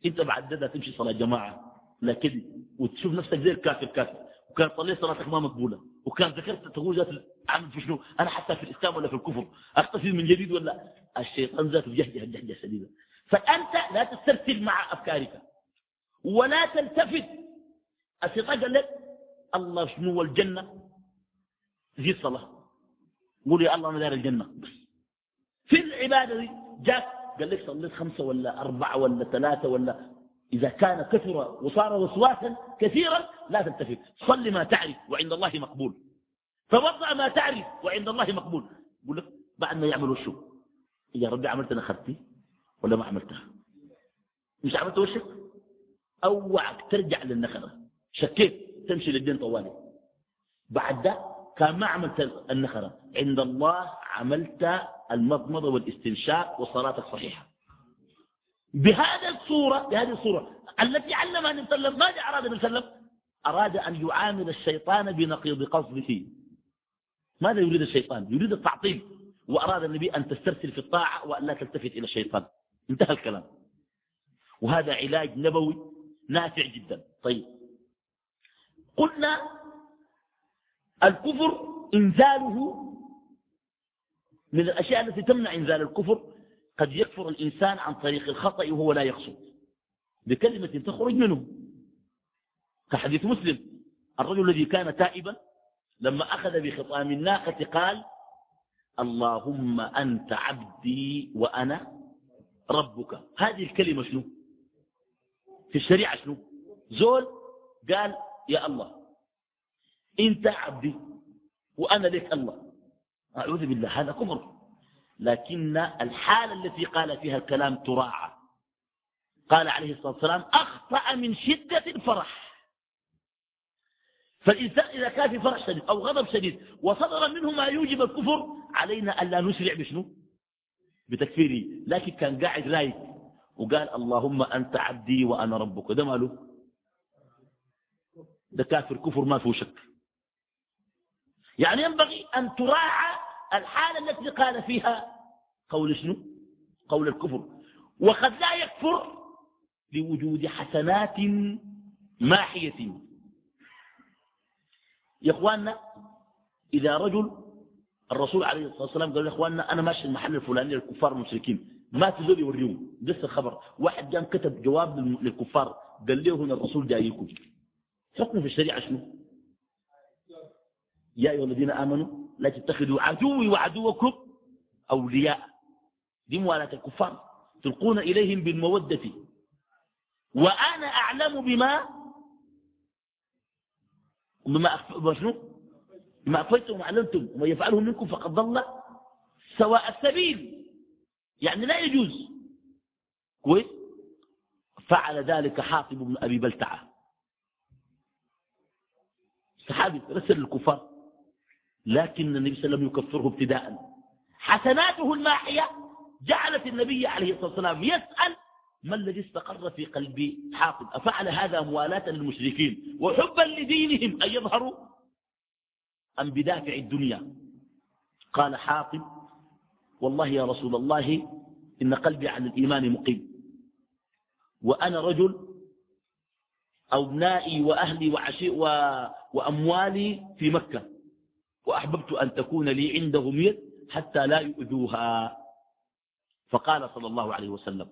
انت بعد ده تمشي صلاة جماعة لكن وتشوف نفسك زي الكافر كافر. وكان صليت صلاتك ما مقبولة. وكان ذكرت تقول ذات عمل في شنو؟ أنا حتى في الإسلام ولا في الكفر. اختصر من جديد ولا؟ الشيطان ذاته جهجة جهجة شديدة. فأنت لا تسترسل مع أفكارك. ولا تلتفت. الشيطان قال لك الله شنو الجنة؟ زي الصلاه قول يا الله أنا داير الجنة. بس. في العبادة دي جاك قال لك صليت خمسة ولا أربعة ولا ثلاثة ولا إذا كان كثر وصار وسواسا كثيرا لا تلتفت. صل ما تعرف وعند الله مقبول. توضع ما تعرف وعند الله مقبول. يقول لك بعد ما يعملوا شو يا ربي عملت أنا خدتي ولا ما عملتها؟ مش عملت وشك؟ أوعك ترجع للنخرة شكيت. تمشي للدين طوالي. بعد ده كان ما عملت النخرة. عند الله عملت المضمضة والاستنشاق وصلاتك صحيحة. بهذه الصورة بهذه الصورة التي علمها النبي صلى الله عليه وسلم ماذا أراد النبي صلى الله عليه وسلم؟ أراد أن يعامل الشيطان بنقيض قصده ماذا يريد الشيطان؟ يريد التعطيل. وأراد النبي أن تسترسل في الطاعة وأن لا تلتفت إلى الشيطان. انتهى الكلام. وهذا علاج نبوي نافع جدا. طيب. قلنا الكفر إنزاله من الأشياء التي تمنع إنزال الكفر قد يكفر الإنسان عن طريق الخطأ وهو لا يقصد. بكلمة تخرج منه. كحديث مسلم الرجل الذي كان تائبا لما أخذ بخطام الناقة قال اللهم أنت عبدي وأنا ربك. هذه الكلمة شنو؟ في الشريعة شنو؟ زول قال يا الله. أنت عبدي وأنا لك الله. أعوذ بالله هذا كفر. لكن الحالة التي قال فيها الكلام تراعى. قال عليه الصلاة والسلام أخطأ من شدة الفرح. فالإنسان إذا كان في فرح شديد أو غضب شديد وصدر منه ما يوجب الكفر علينا ألا نسرع بشنو؟ بتكفيره. لكن كان قاعد رايق وقال اللهم أنت عبدي وأنا ربك. ده ماله؟ ده كافر كفر ما فيه شك. يعني ينبغي أن تراعى الحالة التي قال فيها قول شنو؟ قول الكفر. وقد لا يكفر لوجود حسنات ماحية. يا إخواننا إذا رجل الرسول عليه الصلاة والسلام قال يا إخواننا أنا ماشي المحل الفلاني للكفار المشركين. ما تزول يوريهم. لسه الخبر واحد جام كتب جواب للكفار. قال له هنا الرسول جايكم. حكم في الشريعة شنو؟ يا أيها الذين آمنوا لا تتخذوا عدوي وعدوكم أولياء. دي موالاة الكفار. تلقون إليهم بالمودة. وأنا أعلم بما بما شنو؟ بما أخفيتم وأعلنتم وما يفعله منكم فقد ضل سواء السبيل. يعني لا يجوز. كويس؟ فعل ذلك حاطب بن أبي بلتعة. صحابي رسل الكفار. لكن النبي صلى الله عليه وسلم يكفره ابتداء. حسناته الماحية جعلت النبي عليه الصلاة والسلام يسأل ما الذي استقر في قلب حاطب؟ أفعل هذا موالاة للمشركين وحبا لدينهم أن يظهروا أم بدافع الدنيا؟ قال حاطب والله يا رسول الله إن قلبي على الإيمان مقيم. وأنا رجل أبنائي وأهلي وعشي وأموالي في مكة. وأحببت أن تكون لي عندهم يد حتى لا يؤذوها. فقال صلى الله عليه وسلم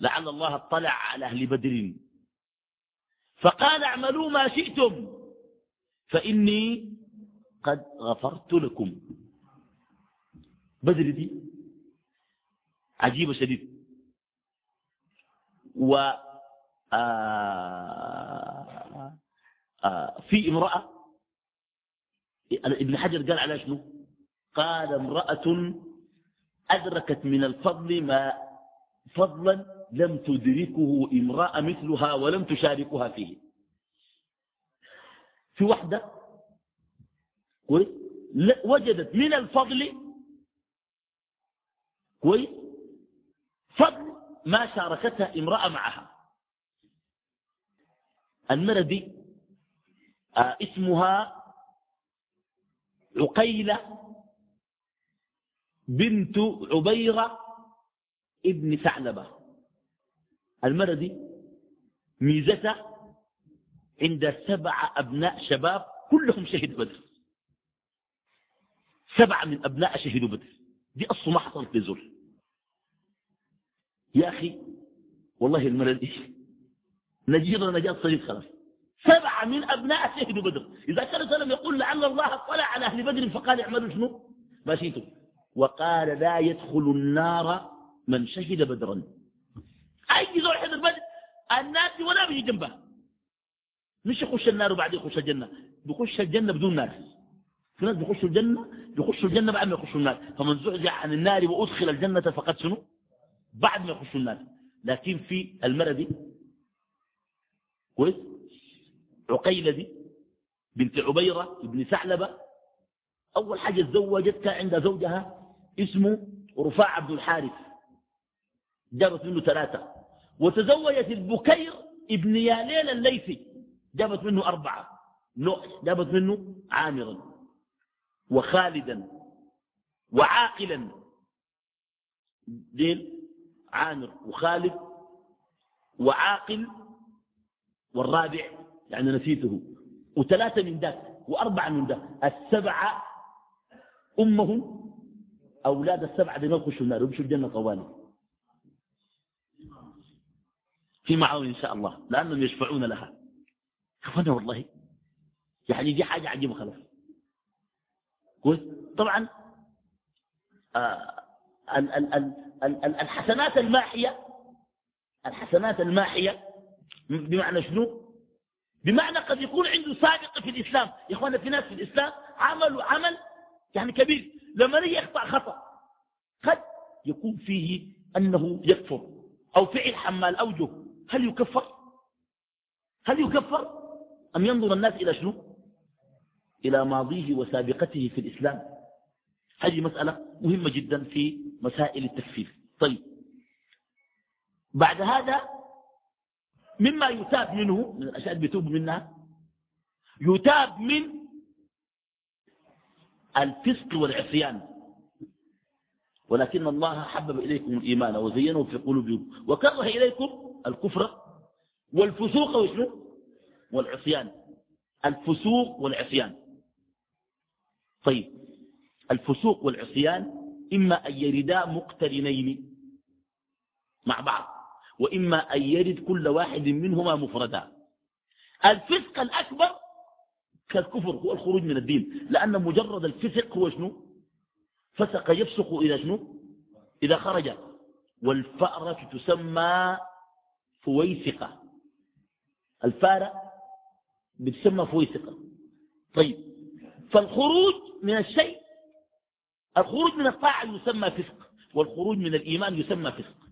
لعل الله اطلع على أهل بدر. فقال اعملوا ما شئتم فإني قد غفرت لكم. بدر دي عجيبة شديد. و آه، آه، في امرأة ابن حجر قال على شنو؟ قال امرأة أدركت من الفضل ما فضلا لم تدركه امرأة مثلها ولم تشاركها فيه. في واحدة كويس وجدت من الفضل كويس فضل ما شاركتها امرأة معها. المرة دي آه اسمها عقيلة بنت عبيرة ابن ثعلبة. المرة دي ميزتها عند سبع أبناء شباب كلهم شهدوا بدر. سبعة من أبناء شهدوا بدر. دي أصل ما حصلت لزول يا أخي والله المرة دي نجير نجاة صليب خلاص. سبعة من أبناء شهدوا بدر. إذا كان سلم يقول لعل الله اطلع على أهل بدر فقال اعملوا شنو؟ ما شئتم وقال لا يدخل النار من شهد بدرا. أي زول حضر بدر؟ الناس ولا بيجي جنبها مش يخش النار وبعدين يخش الجنة. بيخش الجنة بدون ناس. في ناس بيخشوا الجنة بيخشوا الجنة بعد ما يخشوا النار. فمن زعزع عن النار وأدخل الجنة فقد شنو؟ بعد ما يخشوا النار. لكن في المرة كويس؟ عقيلة دي بنت عبيرة ابن ثعلبة. أول حاجة تزوجت كان عند زوجها اسمه رفاع عبد الحارث. جابت منه ثلاثة. وتزوجت البكير ابن ياليل الليثي. جابت منه أربعة. جابت منه عامرا. وخالدا. وعاقلا. دين عامر وخالد. وعاقل والرابع يعني نسيته وثلاثة من ذاك وأربعة من ذاك السبعة أمهم أولاد السبعة دي يخشوا النار ويمشوا الجنة طوالي. في معاون إن شاء الله لأنهم يشفعون لها. أخوانا والله. يعني دي حاجة عجيبة خلاص. كويس؟ طبعا آه ال ال ال الحسنات الماحية الحسنات الماحية بمعنى شنو؟ بمعنى قد يكون عنده سابقة في الإسلام. يا إخوانا في ناس في الإسلام عملوا عمل يعني كبير. لما يقطع خطأ قد يكون فيه أنه يكفر أو فعل حمال أوجه. هل يكفر؟ هل يكفر؟ أم ينظر الناس إلى شنو؟ إلى ماضيه وسابقته في الإسلام. هذه مسألة مهمة جدا في مسائل التكفير. طيب. بعد هذا مما يتاب منه من الأشياء اللي بيتوب منها يتاب من الفسق والعصيان. ولكن الله حبب إليكم الإيمان وزينه في قلوبكم. وكره إليكم الكفر والفسوق وشنو؟ والعصيان. الفسوق والعصيان. طيب الفسوق والعصيان إما أن يردا مقترنين مع بعض. وإما أن يرد كل واحد منهما مفردا. الفسق الأكبر كالكفر هو الخروج من الدين. لأن مجرد الفسق هو شنو؟ فسق يفسق إذا شنو؟ إذا خرج. والفأرة تسمى فويسقة. الفأرة بتسمى فويسقة. طيب. فالخروج من الشيء الخروج من الطاعة يسمى فسق والخروج من الإيمان يسمى فسق.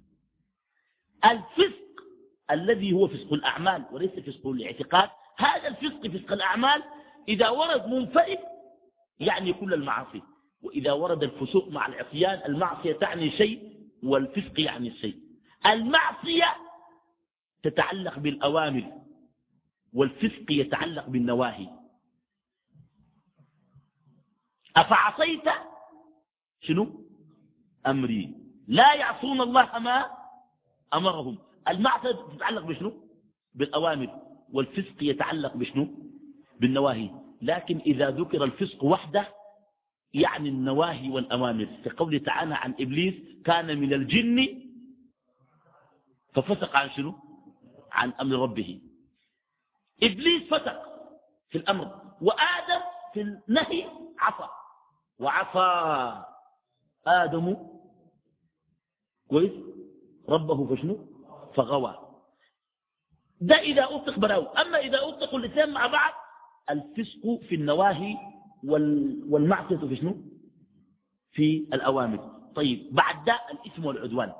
الفسق الذي هو فسق الأعمال وليس فسق الاعتقاد. هذا الفسق فسق الأعمال إذا ورد منفرد يعني كل المعاصي وإذا ورد الفسوق مع العصيان المعصية تعني شيء والفسق يعني الشيء المعصية تتعلق بالأوامر والفسق يتعلق بالنواهي. أفعصيت شنو؟ أمري. لا يعصون الله ما أمرهم. المعصية تتعلق بشنو؟ بالأوامر والفسق يتعلق بشنو؟ بالنواهي. لكن إذا ذكر الفسق وحده يعني النواهي والأوامر. كقوله تعالى عن إبليس كان من الجن ففسق عن شنو؟ عن أمر ربه. إبليس فسق في الأمر وآدم في النهي عصى. وعصى آدم. كويس؟ ربه فشنو؟ فغوى. ده إذا أطلق براو. أما إذا أطلقوا الاثنين مع بعض الفسق في النواهي والمعصية في شنو؟ في الأوامر. طيب بعد ده الإثم والعدوان.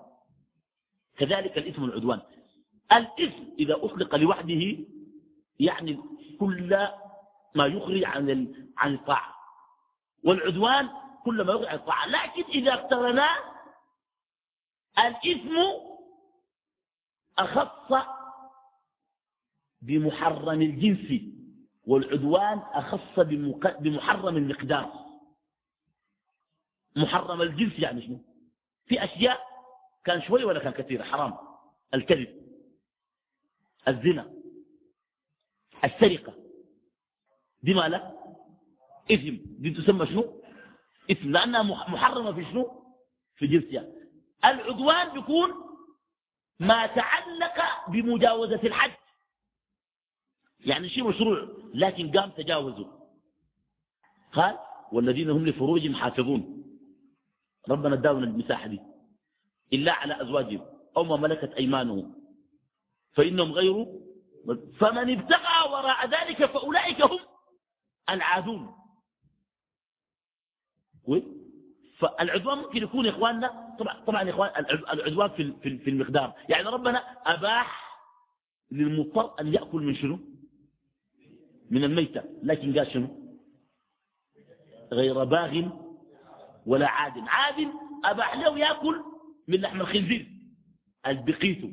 كذلك الإثم والعدوان. الإثم إذا أطلق لوحده يعني كل ما يخرج عن عن الطاعة. والعدوان كل ما يخرج عن الطاعة. لكن إذا اقترناه الإثم أخص بمحرم الجنس والعدوان أخص بمحرم المقدار. محرم الجنس يعني شنو؟ في أشياء كان شوي ولا كان كثير؟ حرام. الكذب الزنا السرقة. دي ما لا؟ إثم. دي تسمى شنو؟ إثم. لأنها محرمة في شنو؟ في جنسها العدوان بيكون ما تعلق بمجاوزة الحد. يعني شيء مشروع لكن قام تجاوزه. قال والذين هم لفروجهم حافظون. ربنا اداونا المساحة دي. إلا على أزواجهم. أو ما ملكت أيمانهم. فإنهم غير فمن ابتغى وراء ذلك فأولئك هم العادون. فالعدوان ممكن يكون يا إخواننا طبعا, طبعا يا إخوان العدوان في, في المقدار. يعني ربنا أباح للمضطر أن يأكل من شنو؟ من الميتة. لكن قال شنو؟ غير باغ ولا عاد. عاد أباح له يأكل من لحم الخنزير. البقيته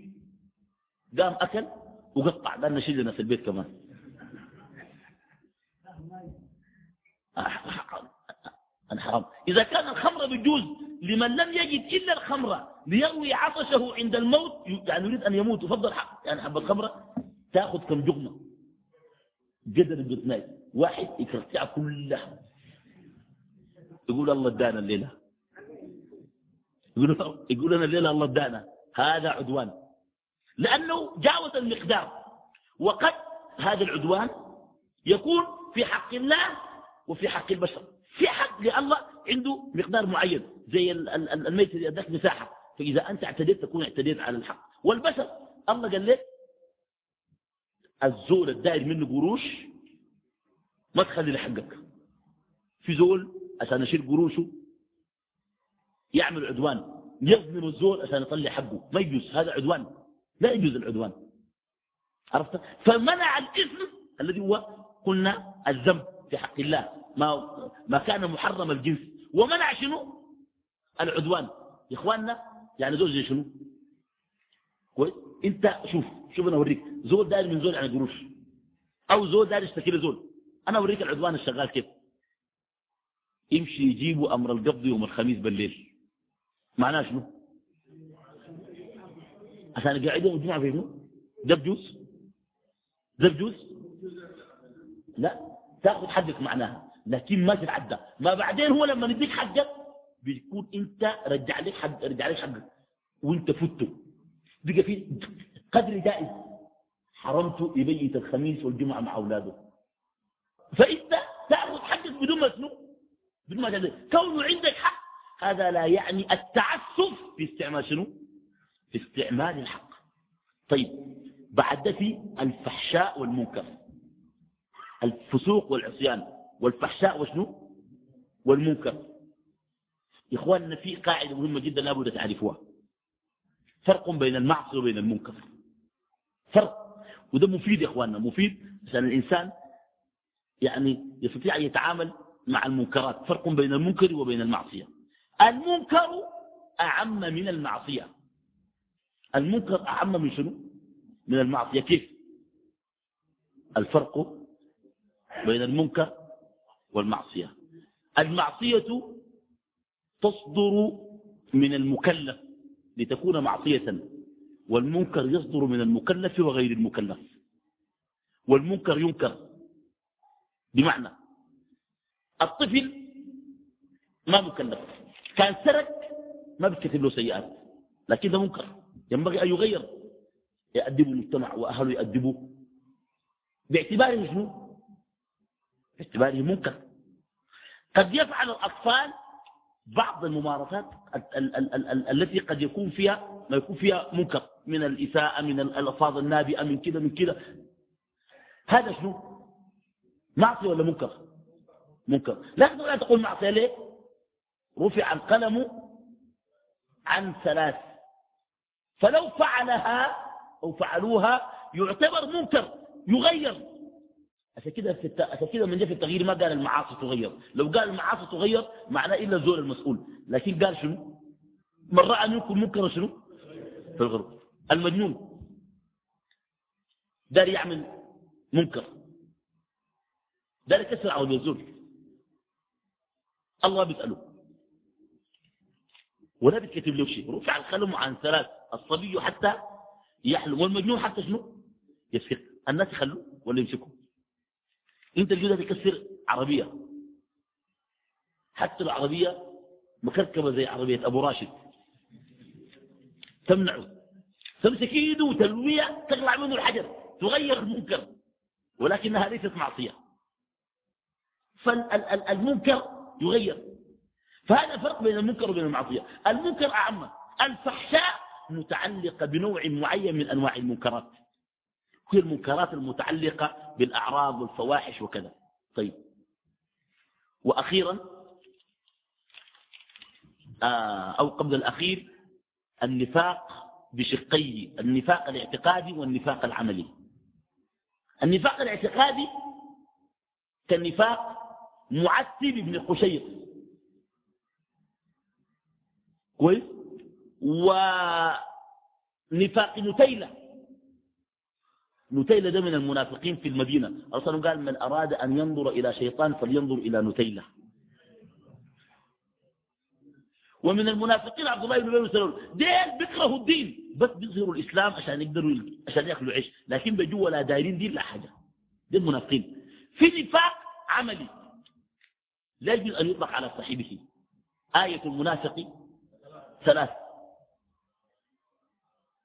قام أكل وقطع. لأن نشيل لنا في البيت كمان. أنا حرام إذا كان الخمر بجوز لمن لم يجد إلا الخمر ليروي عطشه عند الموت يعني يريد أن يموت وفضل يعني حب الخمرة تأخذ كم جغمة. قدر الجثناي واحد يكرتع كلها. يقول الله ادانا الليلة. يقول, يقول أنا الليلة الله ادانا. هذا عدوان. لأنه جاوز المقدار. وقد هذا العدوان يكون في حق الله وفي حق البشر. في حق لله عنده مقدار معين زي الميت اللي أداك مساحة فإذا أنت اعتديت تكون اعتديت على الحق. والبشر الله قال لك الزول الدائر منه قروش ما تخلي لحقك في زول عشان يشيل قروشه يعمل عدوان يظلم الزول عشان يطلع حقه. ما يجوز هذا عدوان. لا يجوز العدوان. عرفت؟ فمنع الإثم الذي هو قلنا الذنب في حق الله. ما, ما كان محرم الجنس. ومنع شنو؟ العدوان. يا إخواننا يعني زول زي شنو؟ كويس؟ أنت شوف شوف أنا أوريك. زول داير من زول عن قروش. أو زول داير يشتكي لزول أنا أوريك العدوان الشغال كيف. يمشي يجيبوا أمر القبض يوم الخميس بالليل. معناه شنو؟ عشان قاعد يوم الجمعة في شنو؟ ده بجوز ده بجوز لا. تاخذ حقك معناها. لكن ما تتعدى. ما بعدين هو لما يديك حقك بيكون انت رجع لك حق رجع لك حقك. وانت فته بقى في قدر جائز. حرمت يبيت الخميس والجمعة مع أولاده. فإنت تأخذ حقك بدون ما تنو بدون ما تنو كونه عندك حق هذا لا يعني التعسف في استعمال شنو؟ في استعمال الحق. طيب بعد في الفحشاء والمنكر. الفسوق والعصيان. والفحشاء وشنو؟ والمنكر. إخواننا في قاعدة مهمة جدا لابد تعرفوها. فرق بين المعصية وبين المنكر. فرق. وده مفيد يا إخواننا مفيد عشان الإنسان يعني يستطيع أن يتعامل مع المنكرات. فرق بين المنكر وبين المعصية. المنكر أعم من المعصية. المنكر أعم من شنو؟ من المعصية. كيف؟ الفرق بين المنكر والمعصية. المعصية تصدر من المكلف لتكون معصية والمنكر يصدر من المكلف وغير المكلف. والمنكر ينكر بمعنى الطفل ما مكلف كان سرق ما بتكتب له سيئات لكن ده منكر ينبغي أن يغير يأدبه المجتمع وأهله يأدبوه باعتباره شنو؟ باعتباره منكر قد يفعل الأطفال بعض الممارسات التي قد يكون فيها ما يكون فيها منكر. من الإساءة من الألفاظ النابئة من كذا من كذا. هذا شنو؟ معصية ولا منكر؟ منكر. لا تقول معصية ليه؟ رفع القلم عن ثلاث. فلو فعلها أو فعلوها يعتبر منكر يغير. عشان كده في. عشان كده من جه في التغيير ما قال المعاصي تغير. لو قال المعاصي تغير معناه إلا الزول المسؤول. لكن قال شنو؟ من رأى منكم منكر شنو؟ في الغرب. المجنون. دار يعمل منكر. دار يكسر عود الزول. الله بيسأله. ولا بيتكتب له شيء. رفع القلم عن ثلاث. الصبي حتى يحلم والمجنون حتى شنو؟ يفك الناس يخلوه ولا يمسكوا انت الجودة تكسر عربية. حتى العربية مكركبة زي عربية أبو راشد. تمنعه. تمسك ايده وتلوية تقلع منه الحجر. تغير المنكر. ولكنها ليست معصية. فالمنكر يغير. فهذا فرق بين المنكر وبين المعصية. المنكر أعم. الفحشاء متعلقة بنوع معين من أنواع المنكرات. هي المنكرات المتعلقة بالأعراض والفواحش وكذا. طيب. وأخيرا آه، أو قبل الأخير النفاق بشقي النفاق الاعتقادي والنفاق العملي. النفاق الاعتقادي كالنفاق معتب بن قشير. كويس؟ ونفاق نتيلة. نتيلة ده من المنافقين في المدينة. الرسول قال من أراد أن ينظر إلى شيطان فلينظر إلى نتيلة. ومن المنافقين عبد الله بن ابي سلول ديل بيكرهوا الدين. بس بيظهروا الإسلام عشان يقدروا عشان يأكلوا عيش. لكن بيجوا ولا دايرين دين لا حاجة. دي المنافقين في نفاق عملي. لا يجوز أن يطلق على صاحبه. آية المنافق ثلاث.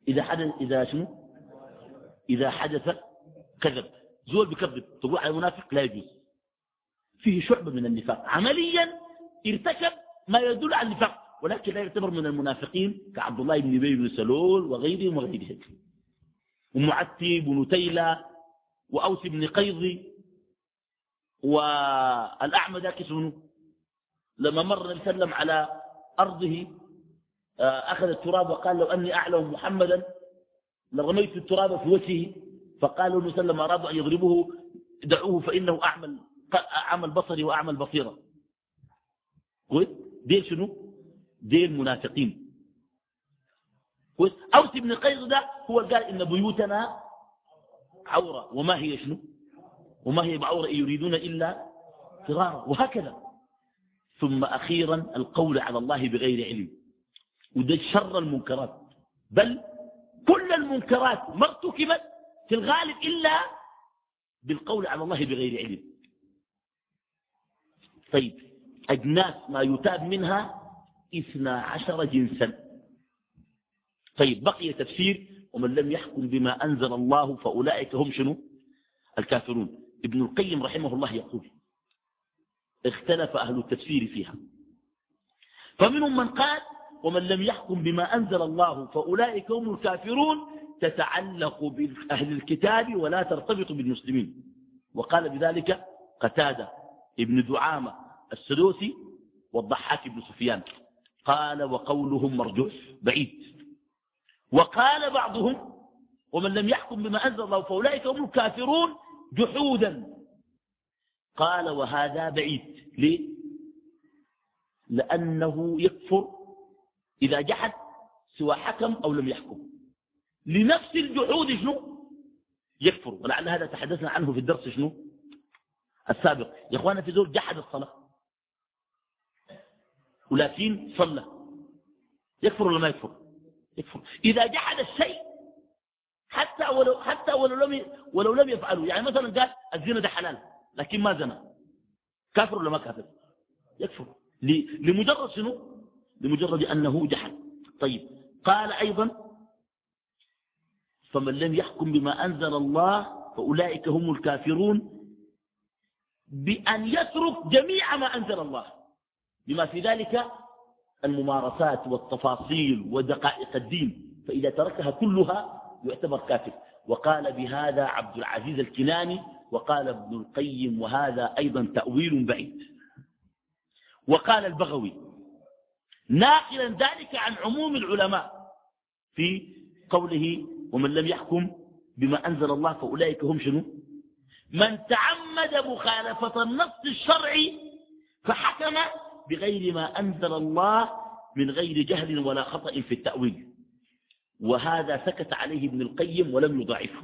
إذا حدث إذا شنو؟ إذا حدث كذب. زول بكذب تقول على المنافق لا يجوز. فيه شعبة من النفاق. عمليا ارتكب ما يدل على النفاق ولكن لا يعتبر من المنافقين كعبد الله بن أبي بن سلول وغيرهم وغيرهم. ومعتب ونتيلة وأوس بن قيضي والأعمى ذاك اسمه لما مر نسلم على أرضه آه، أخذ التراب وقال لو أني أعلم محمدا لرميت التراب في وجهه فقالوا النبي صلى الله عليه وسلم أرادوا أن يضربوه دعوه فإنه أعمل أعمى البصر وأعمى البصيرة كويس ديل شنو؟ ديل منافقين. كويس أوس بن قيس ده هو قال إن بيوتنا عورة. وما هي شنو؟ وما هي بعورة يريدون إلا فرارا وهكذا. ثم أخيرا القول على الله بغير علم. وده شر المنكرات. بل كل المنكرات ما ارتكبت في الغالب إلا بالقول على الله بغير علم. طيب أجناس ما يتاب منها اثنا عشر جنسا. طيب بقي تفسير ومن لم يحكم بما أنزل الله فأولئك هم شنو؟ الكافرون. ابن القيم رحمه الله يقول اختلف أهل التفسير فيها. فمنهم من قال ومن لم يحكم بما أنزل الله فأولئك هم الكافرون تتعلق بأهل الكتاب ولا ترتبط بالمسلمين. وقال بذلك قتادة ابن دعامة السدوسي والضحاك بن سفيان. قال وقولهم مرجوح بعيد. وقال بعضهم ومن لم يحكم بما أنزل الله فأولئك هم الكافرون جحودا. قال وهذا بعيد. ليه؟ لأنه يكفر إذا جحد سوى حكم أو لم يحكم. لنفس الجحود شنو؟ يكفر. ولعل هذا تحدثنا عنه في الدرس شنو؟ السابق. يا إخوانا في زول جحد الصلاة. ولكن صلى. يكفر ولا ما يكفر؟ يكفر. إذا جحد الشيء حتى ولو حتى ولو لم ولو لم يفعله. يعني مثلا قال الزنا ده حلال لكن ما زنا كافر ولا ما كافر؟ يكفر. لمجرد شنو؟ لمجرد أنه جحد. طيب. قال أيضا فمن لم يحكم بما أنزل الله فأولئك هم الكافرون بأن يترك جميع ما أنزل الله. بما في ذلك الممارسات والتفاصيل ودقائق الدين. فإذا تركها كلها يعتبر كافر. وقال بهذا عبد العزيز الكناني وقال ابن القيم وهذا أيضا تأويل بعيد. وقال البغوي ناقلا ذلك عن عموم العلماء في قوله ومن لم يحكم بما أنزل الله فأولئك هم شنو؟ من تعمد مخالفة النص الشرعي فحكم بغير ما أنزل الله من غير جهل ولا خطأ في التأويل. وهذا سكت عليه ابن القيم ولم يضعفه.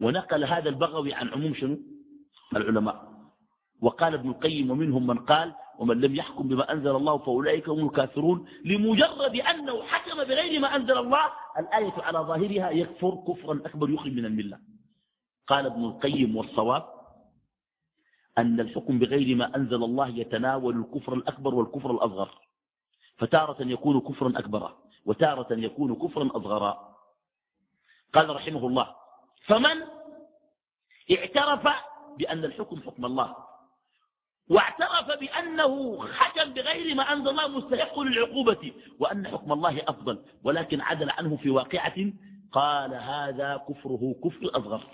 ونقل هذا البغوي عن عموم شنو؟ العلماء. وقال ابن القيم ومنهم من قال ومن لم يحكم بما أنزل الله فأولئك هم الكافرون لمجرد أنه حكم بغير ما أنزل الله الآية على ظاهرها يكفر كفرا أكبر يخرج من الملة. قال ابن القيم والصواب أن الحكم بغير ما أنزل الله يتناول الكفر الأكبر والكفر الأصغر. فتارة يكون كفرا أكبر وتارة يكون كفرا أصغرا قال رحمه الله فمن اعترف بأن الحكم حكم الله واعترف بأنه حكم بغير ما أنزل الله مستحق للعقوبة وأن حكم الله أفضل ولكن عدل عنه في واقعة قال هذا كفره كفر أصغر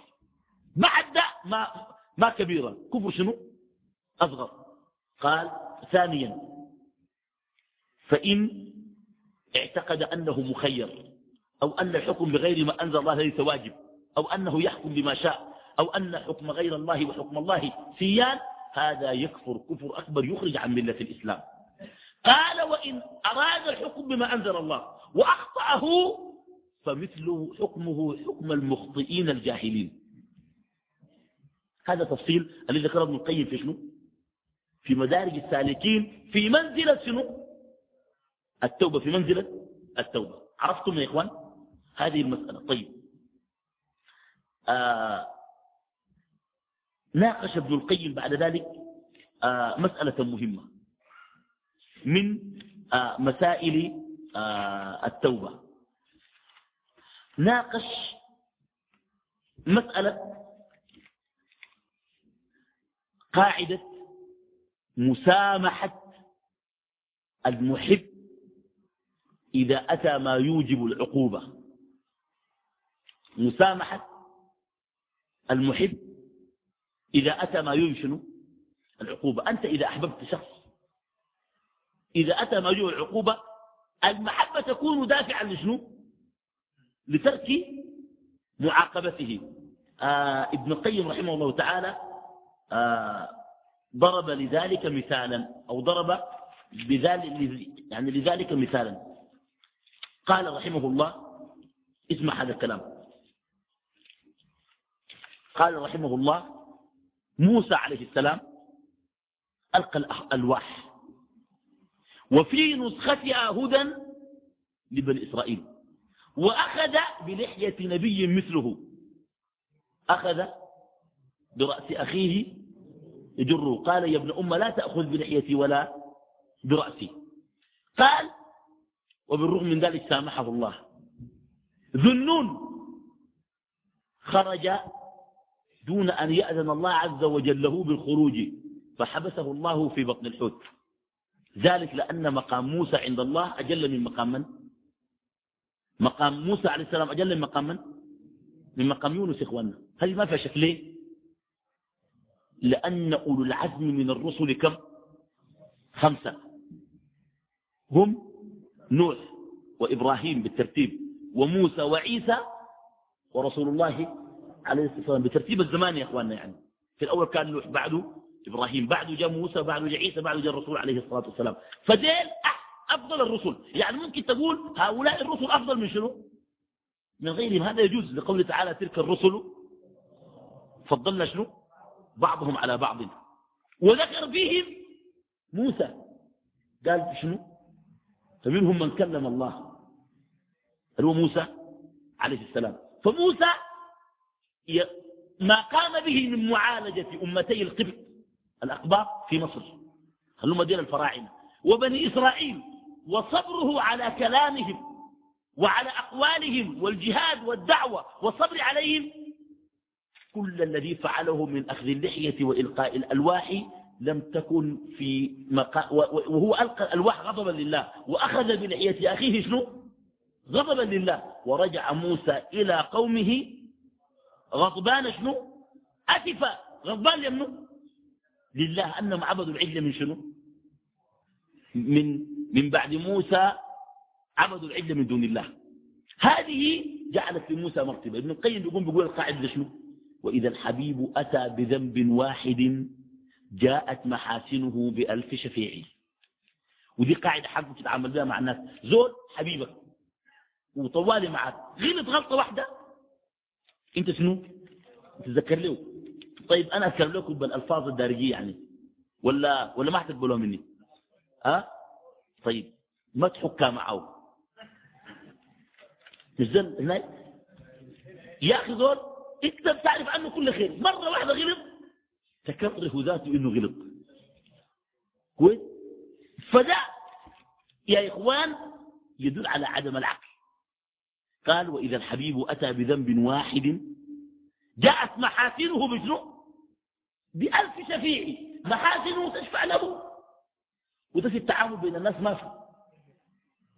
ما عدى ما, ما كبيرا كفر شنو؟ أصغر. قال ثانيا فإن اعتقد أنه مخير أو أن الحكم بغير ما أنزل الله ليس واجب أو أنه يحكم بما شاء أو أن حكم غير الله وحكم الله سيان هذا يكفر كفر أكبر يخرج عن ملة الإسلام. قال وإن أراد الحكم بما أنزل الله وأخطأه فمثل حكمه حكم المخطئين الجاهلين. هذا تفصيل الذي ذكره ابن القيم في شنو؟ في مدارج السالكين في منزلة شنو؟ التوبة في منزلة التوبة. عرفتم يا إخوان؟ هذه المسألة. طيب. آه ناقش ابن القيم بعد ذلك آه مسألة مهمة من آه مسائل آه التوبة. ناقش مسألة قاعدة مسامحة المحب إذا أتى ما يوجب العقوبة. مسامحة المحب إذا أتى ما شنو العقوبة. أنت إذا أحببت شخص إذا أتى ما يوجب العقوبة المحبة تكون دافعا لشنو؟ لترك معاقبته. آه ابن القيم رحمه الله تعالى آه ضرب لذلك مثالا أو ضرب بذلك يعني لذلك مثالا. قال رحمه الله اسمع هذا الكلام. قال رحمه الله موسى عليه السلام ألقى الألواح وفي نسختها هدى لبني إسرائيل. وأخذ بلحية نبي مثله. أخذ برأس أخيه يجره. قال يا ابن أم لا تأخذ بلحيتي ولا برأسي. قال وبالرغم من ذلك سامحه الله. ذنون خرج دون أن يأذن الله عز وجل له بالخروج فحبسه الله في بطن الحوت. ذلك لأن مقام موسى عند الله أجل من مقام من؟ مقام موسى عليه السلام أجل من مقام من؟ من مقام يونس إخواننا. هل ما في شكلين لأن أولو العزم من الرسل كم؟ خمسة. هم نوح وإبراهيم بالترتيب وموسى وعيسى ورسول الله عليه الصلاة والسلام بترتيب الزمان يا أخواننا يعني. في الأول كان نوح بعده إبراهيم بعده جاء موسى بعده جاء عيسى بعده جاء الرسول عليه الصلاة والسلام. فديل أفضل الرسل. يعني ممكن تقول هؤلاء الرسل أفضل من شنو؟ من غيرهم. هذا يجوز لقوله تعالى تلك الرسل فضلنا شنو؟ بعضهم على بعض. وذكر فيهم موسى. قال شنو؟ فمنهم من كلم الله. هو موسى عليه السلام. فموسى ما قام به من معالجة أمتي القبط الأقباط في مصر. خلوا مدينة الفراعنة. وبني إسرائيل وصبره على كلامهم وعلى أقوالهم والجهاد والدعوة والصبر عليهم. كل الذي فعله من أخذ اللحية وإلقاء الألواح لم تكن في مقا وهو ألقى الألواح غضبا لله. وأخذ بلحية أخيه شنو؟ غضبا لله. ورجع موسى إلى قومه غضبان شنو؟ أسفا غضبان لمنه لله أنهم عبدوا العجل من شنو؟ من من بعد موسى عبدوا العجل من دون الله. هذه جعلت لموسى مرتبة. ابن القيم يقول بيقول القاعدة شنو؟ وإذا الحبيب أتى بذنب واحد جاءت محاسنه بألف شفيع. ودي قاعدة حق تتعامل بها مع الناس. زول حبيبك وطوالي معك غلط غلطة واحدة انت شنو؟ تتذكر له طيب أنا اذكر لكم بالالفاظ الدارجية يعني. ولا ولا ما حتقبلوها مني. ها؟ أه؟ طيب. ما تحكها معه. نزل هناك يا أخي زول انت بتعرف عنه كل خير. مرة واحدة غلط. تكره ذاته إنه غلط. كويس؟ فده يا إخوان يدل على عدم العقل. قال وإذا الحبيب أتى بذنب واحد جاءت محاسنه بشنو بألف شفيع محاسنه تشفع له. وده في التعامل بين الناس ما في.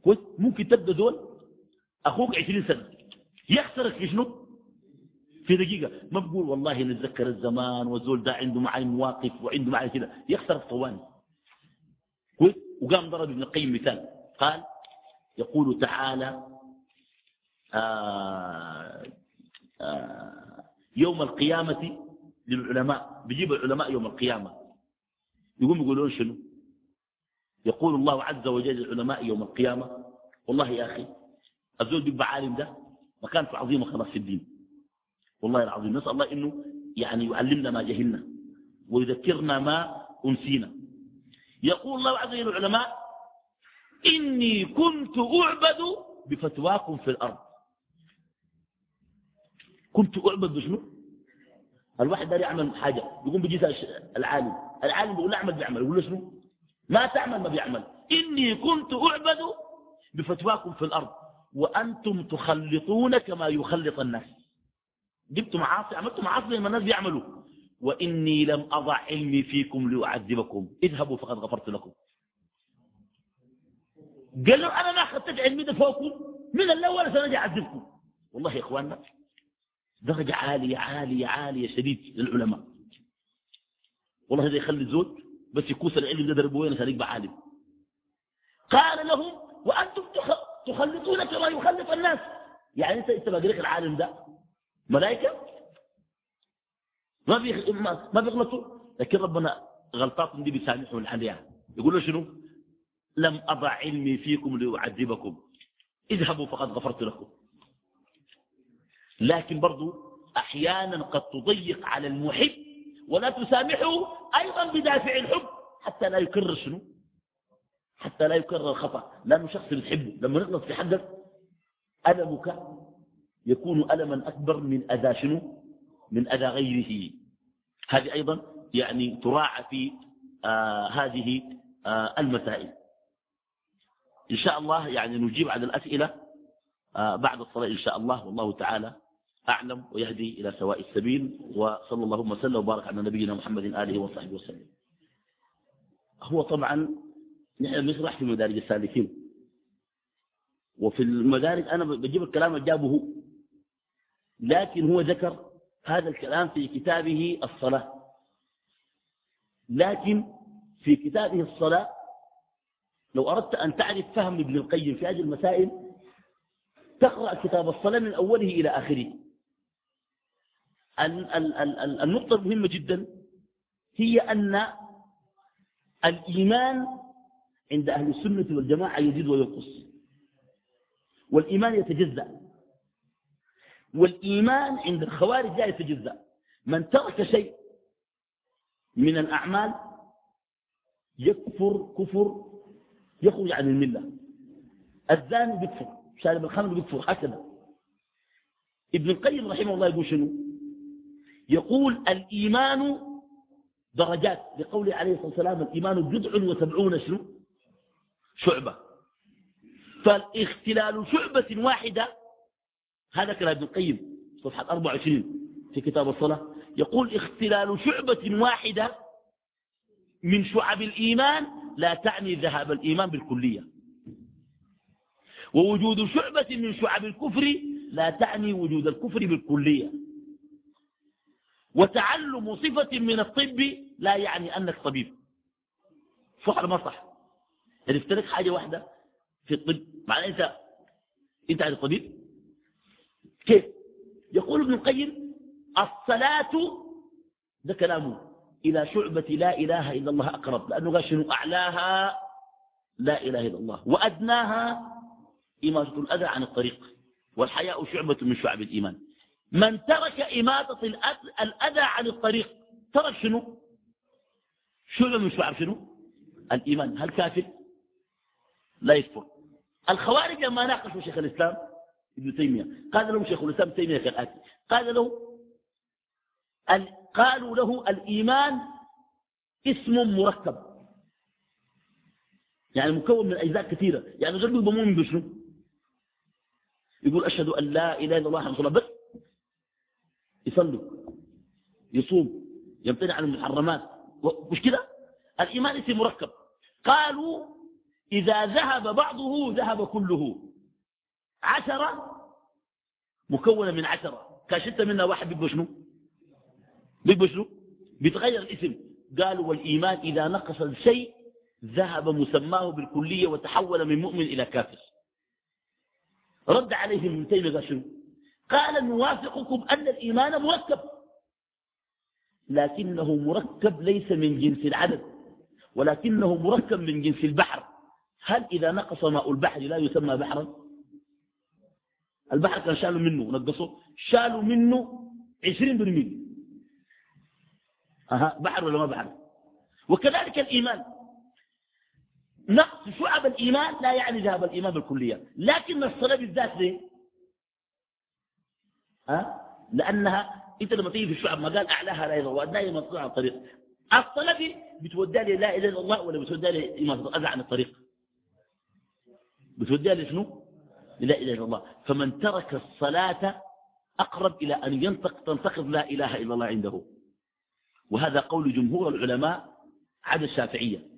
كويس ممكن تبدأ دول أخوك عشرين سنة يخسرك في شنو في دقيقة. ما بقول والله نتذكر الزمان والزول ده عنده معي مواقف وعنده معي كده. يخسر في ثواني كويس وقام ضرب ابن القيم مثال. قال يقول تعالى يوم القيامة للعلماء. بيجيب العلماء يوم القيامة. يقوم يقولون شنو؟ يقول الله عز وجل للعلماء يوم القيامة والله يا أخي الزول بيبقى عالم ده مكانته عظيمة خلاص في الدين. والله العظيم نسأل الله إنه يعني يعلمنا ما جهلنا ويذكرنا ما أنسينا. يقول الله عز وجل للعلماء إني كنت أعبد بفتواكم في الأرض. كنت أعبد بشنو الواحد دار يعمل حاجة يقوم بيجي العالم. العالم بيقول اعمل بيعمل يقول له شنو؟ ما تعمل ما بيعمل. إني كنت أعبد بفتواكم في الأرض وأنتم تخلطون كما يخلط الناس. جبتوا معاصي عملتوا معاصي زي ما الناس بيعملوا. وإني لم أضع علمي فيكم لأعذبكم. اذهبوا فقد غفرت لكم. قال له أنا ما أخذت علمي ده فوقكم. من الأول سنجي أعذبكم. والله يا إخواننا درجة عالية عالية عالية شديد للعلماء. والله هذا يخلي الزول بس يكوس العلم ده دربه وين عشان يبقى عالم قال لهم وأنتم تخلطون كما يخلط الناس. يعني أنت أنت بقريك العالم ده؟ ملائكة؟ ما بي ما بيغلطوا لكن ربنا غلطاتهم دي بيسامحهم الحليا يقول له شنو؟ لم أضع علمي فيكم لأعذبكم. اذهبوا فقد غفرت لكم. لكن برضو أحيانا قد تضيق على المحب ولا تسامحه أيضا بدافع الحب حتى لا يكرر شنو؟ حتى لا يكرر الخطأ. لأنه شخص بتحبه لما نغلط في حدك ألمك يكون ألما أكبر من أذى شنو؟ من أذى غيره. هذه أيضا يعني تراعى في آه هذه آه المسائل. إن شاء الله يعني نجيب على الأسئلة آه بعد الصلاة إن شاء الله. والله تعالى أعلم ويهدي إلى سواء السبيل وصلى اللهم وسلم وبارك على نبينا محمد آله وصحبه وسلم. هو طبعا نحن بنشرح في مدارج السالكين. وفي المدارج أنا بجيب الكلام اللي جابه لكن هو ذكر هذا الكلام في كتابه الصلاة. لكن في كتابه الصلاة لو أردت أن تعرف فهم ابن القيم في هذه المسائل تقرأ كتاب الصلاة من أوله إلى آخره. النقطة المهمة جدا هي أن الإيمان عند أهل السنة والجماعة يزيد وينقص. والإيمان يتجزأ. والإيمان عند الخوارج لا يتجزأ. من ترك شيء من الأعمال يكفر كفر يخرج عن الملة. الزاني بيكفر شارب الخمر بيكفر هكذا. ابن القيم رحمه الله يقول شنو؟ يقول الإيمان درجات. لقوله عليه الصلاة والسلام الإيمان بضع وسبعون شنو؟ شعبة. فالاختلال شعبة واحدة. هذا كلام ابن القيم صفحة 24 في كتاب الصلاة. يقول اختلال شعبة واحدة من شعب الإيمان لا تعني ذهاب الإيمان بالكلية. ووجود شعبة من شعب الكفر لا تعني وجود الكفر بالكلية. وتعلم صفة من الطب لا يعني أنك طبيب. صح ولا ما صح؟ عرفت لك حاجة واحدة في الطب معنى أنت أنت عارف الطبيب كيف؟ يقول ابن القيم الصلاة ده كلامه. إلى شعبة لا إله إلا الله أقرب لأنه قال أعلاها لا إله إلا الله وأدناها إماتة الأذى عن الطريق والحياء شعبة من شعب الإيمان. من ترك إماتة الأذى عن الطريق ترك شنو؟ شعبة من شعب شنو؟ الإيمان. هل كافر؟ لا يكفر. الخوارج لما ناقشوا شيخ الإسلام ابن تيمية قال لهم شيخ الإسلام تيمية كالآتي قال له قالوا له الإيمان اسم مركب. يعني مكون من أجزاء كثيرة. يعني غير مؤمن بشنو؟ يقول أشهد أن لا إله إلا الله محمد رسول الله. بس يصلوا يصوم يمتنع عن المحرمات. مش كده؟ الإيمان اسم مركب. قالوا إذا ذهب بعضه ذهب كله. عشرة مكونة من عشرة. كاشت منها واحد بيبقى شنو؟ بيبقى شنو؟ بيتغير الاسم. قالوا والإيمان إذا نقص الشيء ذهب مسماه بالكلية وتحول من مؤمن إلى كافر. رد عليهم ابن تيمية قال شنو؟ قال نوافقكم أن الإيمان مركب. لكنه مركب ليس من جنس العدد ولكنه مركب من جنس البحر. هل إذا نقص ماء البحر لا يسمى بحرا؟ البحر كان شالوا منه نقصوا شالوا منه عشرين برميل. أها بحر ولا ما بحر؟ وكذلك الإيمان. نقص شعب الإيمان لا يعني ذهب الإيمان بالكلية. لكن الصلاة بالذات ليه؟ أه؟ لأنها أنت لما تيجي في الشعب ما قال أعلاها لا إله إلا الله وأدناها مطلوع عن الطريق. الصلاة بتودي لي لا إله إلا الله ولا بتودي لي أذى عن الطريق؟ بتودي لي شنو؟ لا إله إلا الله. فمن ترك الصلاة أقرب إلى أن ينطق تنتقض لا إله إلا الله عنده. وهذا قول جمهور العلماء عدا الشافعية.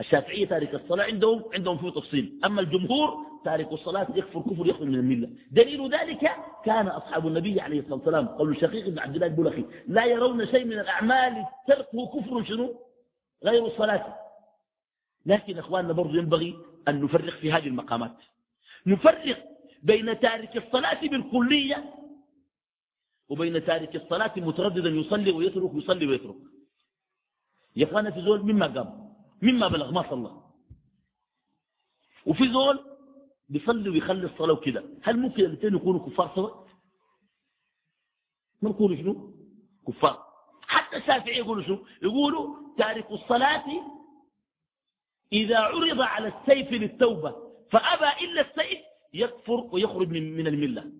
الشافعية تارك الصلاة عندهم عندهم فيه تفصيل. أما الجمهور تارك الصلاة يكفر كفر يخرج من الملة. دليل ذلك كان أصحاب النبي عليه الصلاة والسلام قالوا الشقيق بن عبد الله البلخي لا يرون شيء من الأعمال تركه كفر شنو؟ غير الصلاة. لكن أخواننا برضو ينبغي أن نفرق في هذه المقامات. نفرق بين تارك الصلاة بالكلية وبين تارك الصلاة مترددا يصلي ويترك يصلي ويترك. يا اخوانا في زول مما قام مما بلغ ما صلى. وفي زول بيصلي ويخلي الصلاة وكذا هل ممكن الاثنين يكونوا كفار سوا؟ ما يكونوا شنو؟ كفار. حتى الشافعي يقولوا شنو؟ يقولوا تارك الصلاة إذا عرض على السيف للتوبة فأبى إلا السيف يكفر ويخرج من, من الملة.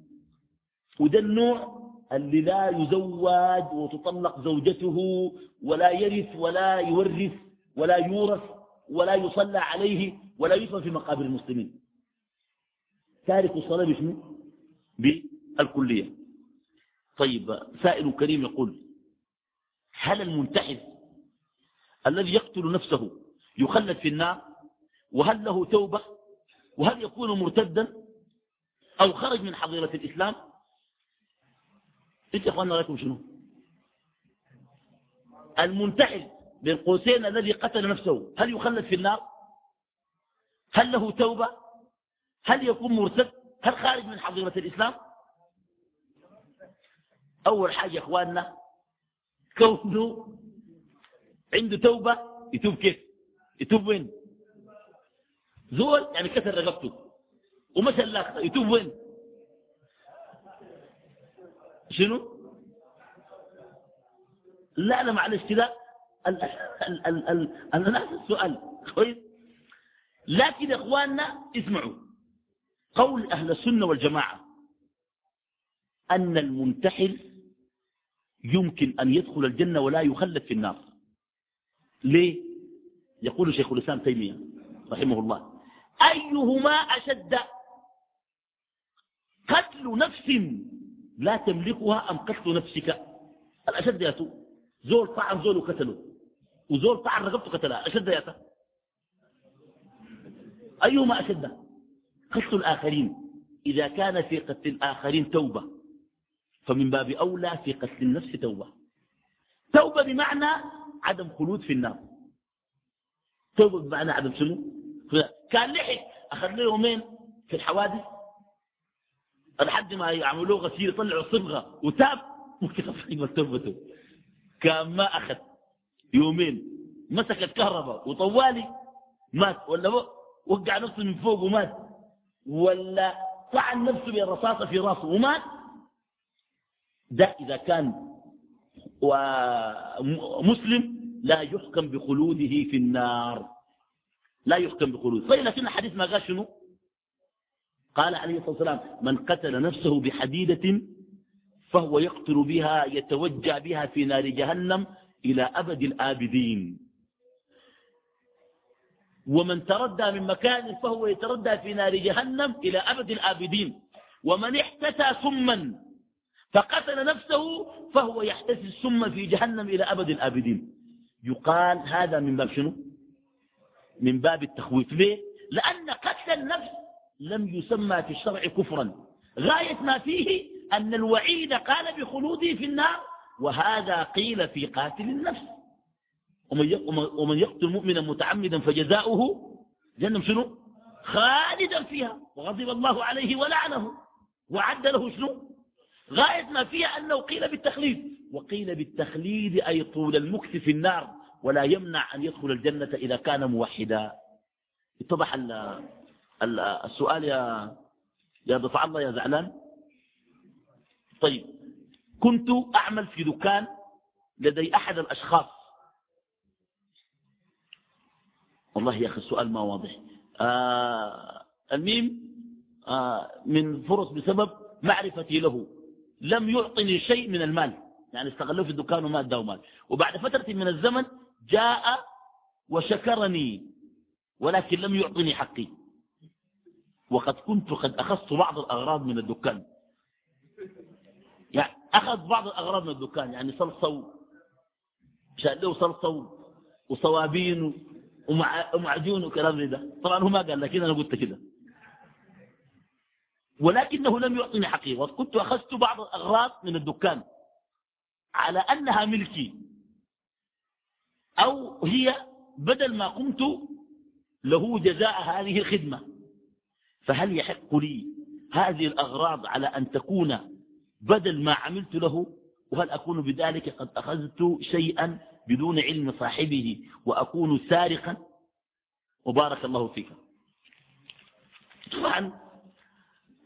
وده النوع اللي لا يزوج وتطلق زوجته ولا يرث ولا يورث ولا يورث ولا يصلى عليه ولا يصلى في مقابر المسلمين. تارك الصلاة بشنو؟ بالكلية. طيب سائل كريم يقول هل المنتحر الذي يقتل نفسه يخلد في النار؟ وهل له توبة؟ وهل يكون مرتدا؟ أو خرج من حظيرة الإسلام؟ أنت يا اخوانا رأيكم شنو؟ المنتحل بين قوسين الذي قتل نفسه هل يخلد في النار؟ هل له توبة؟ هل يكون مرتد؟ هل خارج من حظيرة الإسلام؟ أول حاجة يا إخواننا كونه عنده توبة يتوب كيف؟ يتوب وين؟ زول يعني كسر رقبته ومشى اللاخر يتوب وين؟ شنو؟ لا لا معلش كده أنا نفس السؤال كويس؟ لكن يا إخواننا اسمعوا. قول أهل السنة والجماعة أن المنتحل يمكن أن يدخل الجنة ولا يخلد في النار. ليه؟ يقول شيخ الإسلام تيمية رحمه الله أيهما أشد؟ قتل نفس لا تملكها أم قتل نفسك؟ الأشد ياتو زول طعن زول وقتله وزول طعن رقبته قتلها أشد ياتا أيهما أشد؟ قتل الآخرين. إذا كان في قتل الآخرين توبة فمن باب أولى في قتل النفس توبة. توبة بمعنى عدم خلود في النار. توبة بمعنى عدم شنو كان لحق أخذ له يومين في الحوادث. لحد ما يعملوه غسيل يطلعوا صبغة وتاب. ممكن أفهم توبته. كان ما أخذ يومين. مسك الكهرباء وطوالي. مات. ولا وقع نفسه من فوق ومات. ولا طعن نفسه بالرصاصة في راسه ومات ده إذا كان ومسلم لا يحكم بخلوده في النار. لا يحكم بخلوده. طيب لكن الحديث ما قال شنو؟ قال عليه الصلاة والسلام من قتل نفسه بحديدة فهو يقتل بها يتوجع بها في نار جهنم إلى أبد الآبدين. ومن تردى من مكان فهو يتردى في نار جهنم إلى أبد الآبدين. ومن احتسى سما فقتل نفسه فهو يحتسي السم في جهنم إلى أبد الآبدين. يقال هذا من باب شنو؟ من باب التخويف. ليه؟ لأن قتل النفس لم يسمى في الشرع كفرا. غاية ما فيه أن الوعيد قال بخلوده في النار وهذا قيل في قاتل النفس. ومن يقتل مؤمنا متعمدا فجزاؤه جنم شنو؟ خالدا فيها. وغضب الله عليه ولعنه. وعد له شنو؟ غاية ما فيها أنه قيل بالتخليد. وقيل بالتخليد أي طول المكث في النار. ولا يمنع أن يدخل الجنة إذا كان موحدا. اتضح السؤال يا يا دفع الله يا زعلان؟ طيب. كنت أعمل في دكان لدي أحد الأشخاص. والله يا أخي السؤال ما واضح. آه الميم آه من فرص بسبب معرفتي له. لم يعطني شيء من المال. يعني استغلوه في الدكان وما أداه مال. وبعد فترة من الزمن جاء وشكرني ولكن لم يعطني حقي. وقد كنت قد أخذت بعض الأغراض من الدكان. يعني أخذ بعض الأغراض من الدكان. يعني صلصة شال صلصة وصوابين ومعجون وكلام ده. طبعا هو ما قال لكن أنا قلت كده. ولكنه لم يعطني حقي وكنت أخذت بعض الأغراض من الدكان على أنها ملكي. أو هي بدل ما قمت له جزاء هذه الخدمة. فهل يحق لي هذه الأغراض على أن تكون بدل ما عملت له؟ وهل أكون بذلك قد أخذت شيئا بدون علم صاحبه وأكون سارقا. وبارك الله فيك. طبعا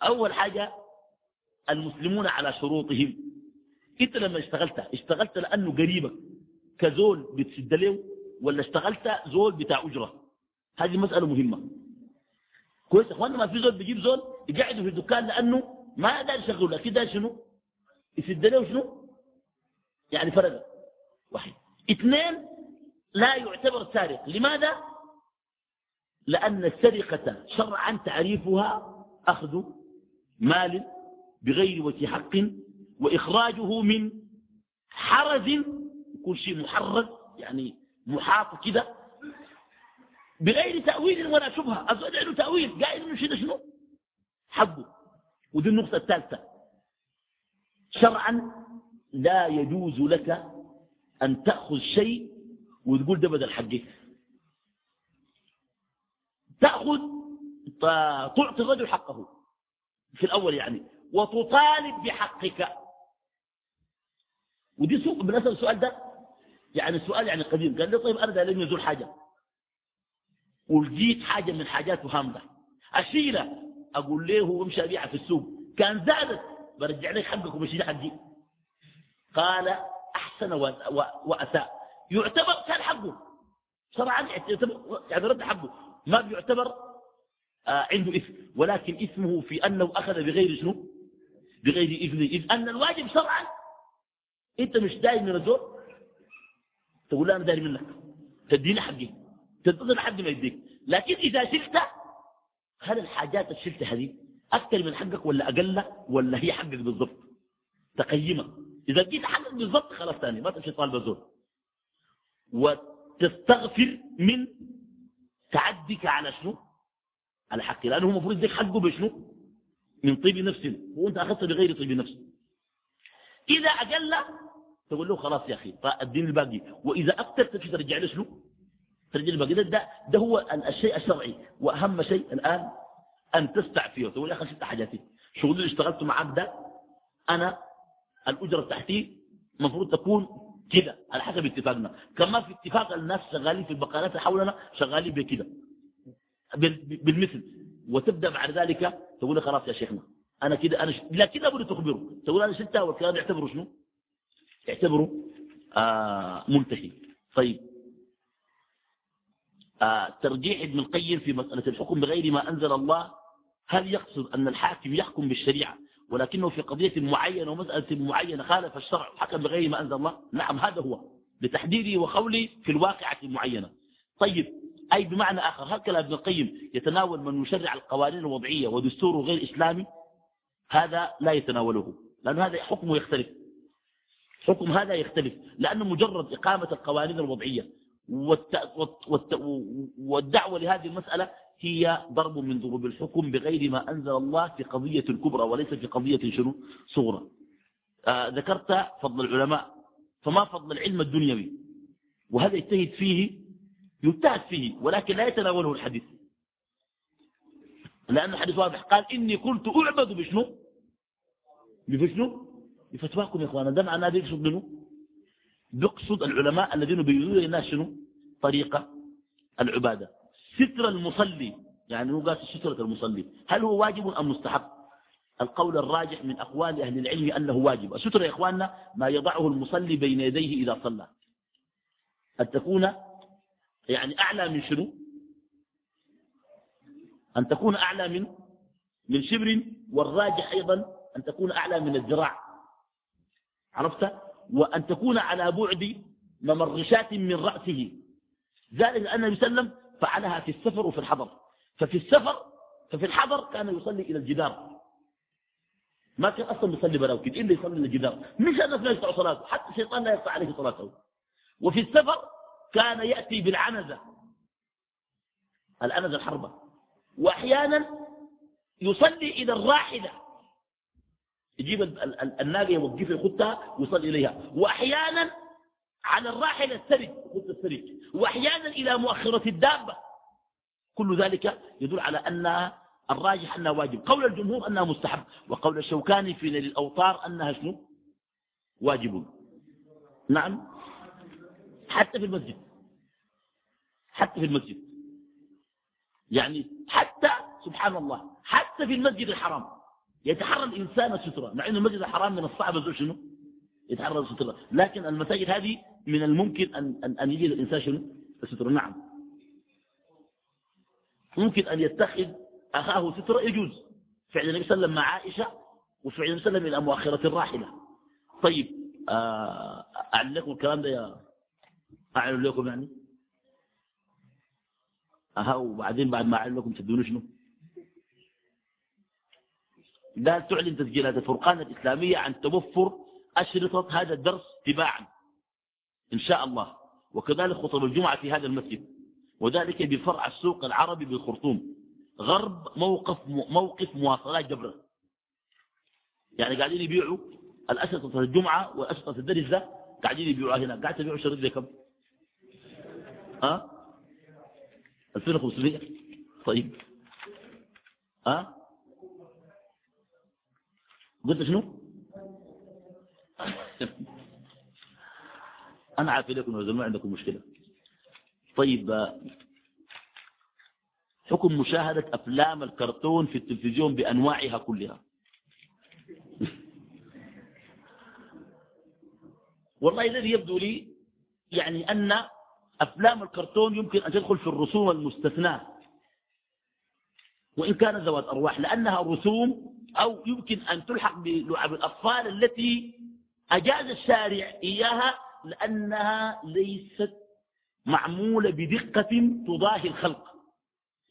أول حاجة المسلمون على شروطهم. إنت لما اشتغلت اشتغلت لأنه قريبك كزول بتسد له ولا اشتغلت زول بتاع أجرة؟ هذه مسألة مهمة. كويس اخواننا ما في زول بيجيب زول يقعدوا في الدكان لأنه ما دار يشغلوا لكن دار شنو؟ يسد له شنو؟ يعني فرق واحد. اثنين لا يعتبر سارق. لماذا؟ لأن السرقة شرعا تعريفها أخذ مال بغير وجه حق وإخراجه من حرز يكون شيء محرز يعني محاط كده بغير تأويل ولا شبهة. أزود له تأويل قائل إنه شنو شنو؟ حقه. ودي النقطة الثالثة. شرعا لا يجوز لك أن تأخذ شيء وتقول ده بدل حقك تأخذ تعطي الرجل حقه. في الأول يعني. وتطالب بحقك. ودي سوء بالنسبة السؤال ده. يعني السؤال يعني قديم. قال لي طيب أنا لم يزول حاجة. ولقيت حاجة من حاجات هامدة. أشيلها أقول له وامشي أبيعها في السوق. كان زادت. برجع لك حقك ومشي حقي قال أحسن وأساء. يعتبر كان حقه. شرعا يعتبر يعني رد حقه. ما بيعتبر آه عنده إثم. ولكن إثمه في أنه أخذ بغير شنو؟ بغير إذنه إذ أن الواجب شرعا. أنت مش داير من الزور تقول لا أنا داير منك؟ تديني حقي. تنتظر لحد ما يديك. لكن إذا شلت هل الحاجات اللي شلتها هذه أكثر من حقك ولا أقل ولا هي حقك بالضبط؟ تقيمها إذا جيت حقك بالضبط خلاص ثاني ما تمشي طالب الزول وتستغفر من تعدك على شنو؟ على حقي. لأنه المفروض يديك حقه بشنو؟ من طيب نفس وأنت أخذت بغير طيب نفس إذا أقل تقول له خلاص يا أخي فالدين الباقي. وإذا أكثر ترجع له شنو؟ ترجع البقية ده, ده هو الشيء الشرعي. وأهم شيء الآن أن تستعفيه. تقول يا أخي ست حاجاتي. شغل اللي اشتغلت معك ده أنا الأجرة تحتي المفروض تكون كده على حسب اتفاقنا. كما في اتفاق الناس شغالين في البقالات حولنا شغالين بكده. بالمثل. وتبدأ بعد ذلك تقول خلاص يا شيخنا أنا كده أنا ش... لا كده أبدا تخبره. تقول أنا شلتها والكلام يعتبره شنو؟ يعتبره آه منتهي طيب. آه ترجيح ابن القيم في مسألة الحكم بغير ما أنزل الله هل يقصد أن الحاكم يحكم بالشريعة؟ ولكنه في قضية معينة ومسألة معينة خالف الشرع حكم بغير ما أنزل الله. نعم هذا هو بتحديدي وقولي في الواقعة المعينة. طيب أي بمعنى آخر؟ هل كلام ابن القيم يتناول من يشرع القوانين الوضعية ودستوره غير إسلامي؟ هذا لا يتناوله لأن هذا حكمه يختلف. حكم هذا يختلف لأنه مجرد إقامة القوانين الوضعية والدعوة لهذه المسألة هي ضرب من ضروب الحكم بغير ما أنزل الله في قضية كبرى وليس في قضية شنو؟ صغرى. آه ذكرت فضل العلماء. فما فضل العلم الدنيوي. وهذا يجتهد فيه يجتهد فيه ولكن لا يتناوله الحديث. لأن الحديث واضح. قال إني كنت أعبد بشنو؟ بشنو؟ بفتواكم يا إخوانا ده معناه بيقصد منه بيقصد العلماء الذين بيقولوا للناس شنو؟ طريقة العبادة. ستر المصلي. يعني هو قال سترة المصلي. هل هو واجب أم مستحب؟ القول الراجح من أقوال أهل العلم أنه واجب. الستر يا إخواننا ما يضعه المصلي بين يديه إذا صلى. أن تكون يعني أعلى من شنو؟ أن تكون أعلى من من شبر والراجح أيضا أن تكون أعلى من الذراع. عرفت؟ وأن تكون على بعد ممرشات من رأسه. ذلك أن النبي صلى الله عليه وسلم فعلها في السفر وفي الحضر. ففي السفر ففي الحضر كان يصلي إلى الجدار. ما كان أصلا يصلي براوكد إلا يصلي إلى الجدار. مش الناس لا يقطع صلاته حتى الشيطان لا يقطع عليه صلاته. وفي السفر كان يأتي بالعنزة. العنزة الحربة. وأحيانا يصلي إلى الراحلة. يجيب الناقة يوقفها يخدها ويصلي إليها. وأحيانا على الراحلة السرج خد السرج وأحيانا إلى مؤخرة الدابة. كل ذلك يدل على أن الراجح أنها واجب. قول الجمهور أنها مستحب. وقول الشوكاني في نيل الأوطار أنها شنو؟ واجب. نعم. حتى في المسجد. حتى في المسجد. يعني حتى سبحان الله حتى في المسجد الحرام. يتحرى الإنسان السترة مع أن المسجد الحرام من الصعب شنو؟ يتحرى السترة لكن المساجد هذه من الممكن أن, أن, أن يجد الإنسان شنو؟ السترة نعم. ممكن أن يتخذ أخاه سترة يجوز. فعل النبي صلى الله عليه وسلم مع عائشة وفعل النبي صلى الله عليه وسلم إلى مؤخرة الراحلة. طيب آه، أعلن لكم الكلام ده يا أعلن لكم يعني؟ أها وبعدين بعد ما أعلن لكم تدونوا شنو؟ قال تعلن تسجيلات الفرقان الإسلامية عن توفر أشرطة هذا الدرس تباعا. إن شاء الله. وكذلك خطب الجمعة في هذا المسجد. وذلك بفرع السوق العربي بالخرطوم. غرب موقف موقف مواصلات جبرة يعني قاعدين يبيعوا الأشرطة الجمعة والأشرطة الدرس ده قاعدين يبيعوها هنا. قاعد تبيعوا شريط بكم ها؟ 2500 طيب. ها؟ قلت شنو؟ أنا عارف لكم يا ما عندكم مشكلة. طيب حكم مشاهدة أفلام الكرتون في التلفزيون بأنواعها كلها. والله الذي يبدو لي يعني أن أفلام الكرتون يمكن أن تدخل في الرسوم المستثناة وإن كانت ذوات أرواح لأنها رسوم أو يمكن أن تلحق بلعب الأطفال التي أجاز الشارع إياها لأنها ليست معمولة بدقة تضاهي الخلق.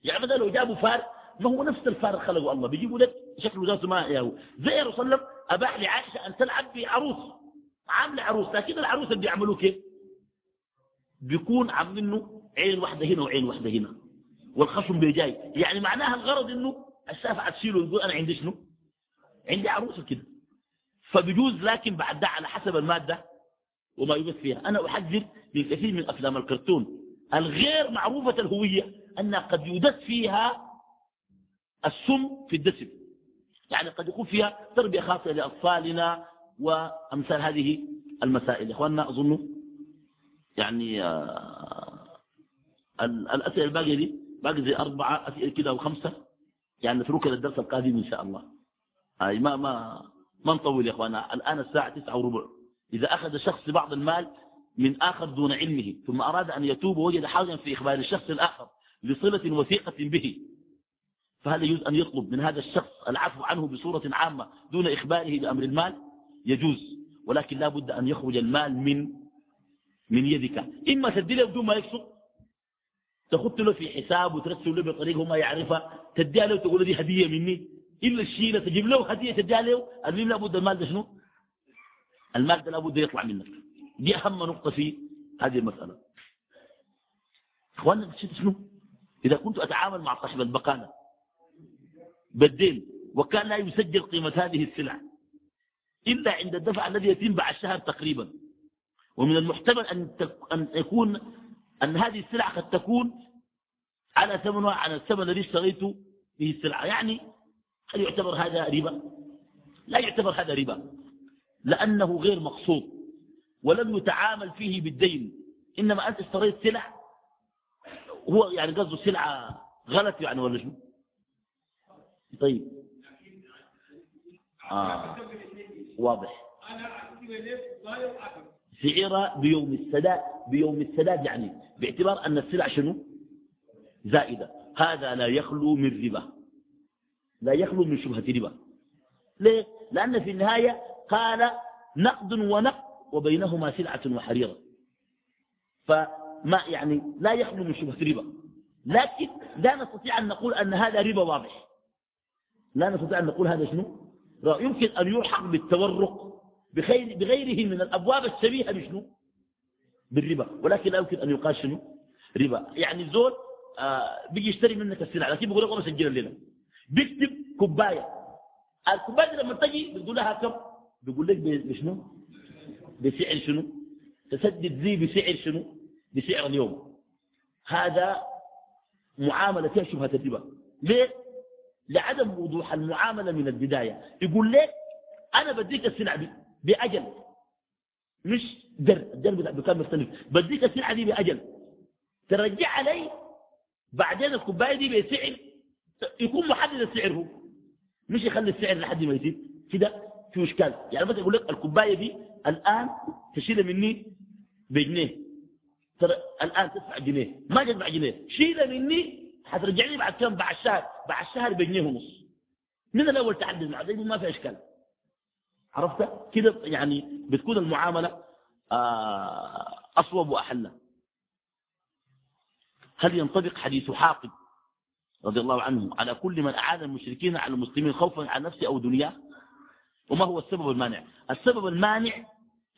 يعني مثلا لو جابوا فار ما هو نفس الفار خلقه الله. بيجيبوا لك شكله ذاته ما ياهو زي الرسول صلى الله عليه وسلم أباح لعائشة أن تلعب بعروس. عاملة عروس لكن العروس اللي بيعملوه كيف؟ بيكون عاملينه عين واحدة هنا وعين واحدة هنا. والخصم بيجاي. يعني معناها الغرض إنه الشافعة تشيله ويقول أنا عندي شنو؟ عندي عروسه كده فبيجوز لكن بعد ده على حسب المادة وما يبث فيها. أنا أحذر من كثير من أفلام الكرتون الغير معروفة الهوية أنها قد يدس فيها السم في الدسم يعني قد يكون فيها تربية خاصة لأطفالنا وأمثال هذه المسائل. يا أخواننا أظن يعني آه، الأسئلة الباقية دي باقي زي أربعة أسئلة كده أو خمسة يعني نتركها للدرس القادم إن شاء الله. أي ما ما ما نطول يا أخوانا الآن الساعة تسعة وربع. إذا أخذ شخص بعض المال من آخر دون علمه ثم أراد أن يتوب ووجد حاجا في إخبار الشخص الآخر لصلة وثيقة به. فهل يجوز أن يطلب من هذا الشخص العفو عنه بصورة عامة دون إخباره بأمر المال؟ يجوز ولكن لا بد أن يخرج المال من من يدك. إما تدي له بدون ما يقصد تخط له في حساب وترسل له بطريقه ما يعرفها تديها له تقول دي هدية مني. إلا الشيء تجيب له هدية تديها له المهم لابد المال ده شنو؟ المال ده لابد يطلع منك. دي أهم نقطة في هذه المسألة. إخواننا شنو؟ إذا كنت أتعامل مع صاحب البقالة بالدين وكان لا يسجل قيمة هذه السلع إلا عند الدفع الذي يتم بعد شهر تقريبا. ومن المحتمل أن أن يكون أن هذه السلع قد تكون على ثمنها على الثمن الذي اشتريت به السلعة يعني هل يعتبر هذا ربا؟ لا يعتبر هذا ربا. لأنه غير مقصود ولم يتعامل فيه بالدين. إنما أنت اشتريت سلع هو يعني قصده سلعة غلط يعني ولا شو؟ طيب. آه. واضح. سعر بيوم السداد بيوم السداد يعني باعتبار أن السلع شنو؟ زائدة. هذا لا يخلو من ربا. لا يخلو من شبهة ربا. ليه؟ لأن في النهاية قال نقد ونقد وبينهما سلعة وحريرة. فما يعني لا يخلو من شبهة ربا. لكن لا نستطيع أن نقول أن هذا ربا واضح. لا نستطيع أن نقول هذا شنو؟ يمكن أن يلحق بالتورق بغير بغيره من الأبواب الشبيهة بشنو؟ بالربا. ولكن لا يمكن أن يقال شنو؟ ربا. يعني الزول آه بيجي يشتري منك السلعة لكن بيقول لك والله سجل الليلة بيكتب كوباية. الكوباية لما تجي بتقول لها كم؟ بيقول لك بشنو؟ بسعر شنو؟ تسدد ذي بسعر شنو؟ بسعر اليوم. هذا معاملة فيها شبهة الربا. ليه؟ لعدم وضوح المعاملة من البداية. يقول لك أنا بديك السلعة دي بأجل. مش در الدر بكام مختلف. بديك السلعة دي بأجل. ترجع علي بعدين الكوباية دي بسعر يكون محدد السعر هو. مش يخلي السعر لحد ما يزيد. كده؟ في اشكال يعني مثلا يقول لك الكوباية دي الآن تشيلها مني بجنيه. ترى الآن تدفع جنيه. ما تدفع جنيه. شيلها مني حترجع لي بعد كم؟ بعد شهر. بعد شهر بجنيه ونص. من الأول تحدد مع ذلك ما في إشكال. عرفت؟ كده يعني بتكون المعاملة آه، أصوب وأحلى. هل ينطبق حديث حاقد رضي الله عنه على كل من أعان المشركين على المسلمين خوفا عن نفسه أو دنياه؟ وما هو السبب المانع؟ السبب المانع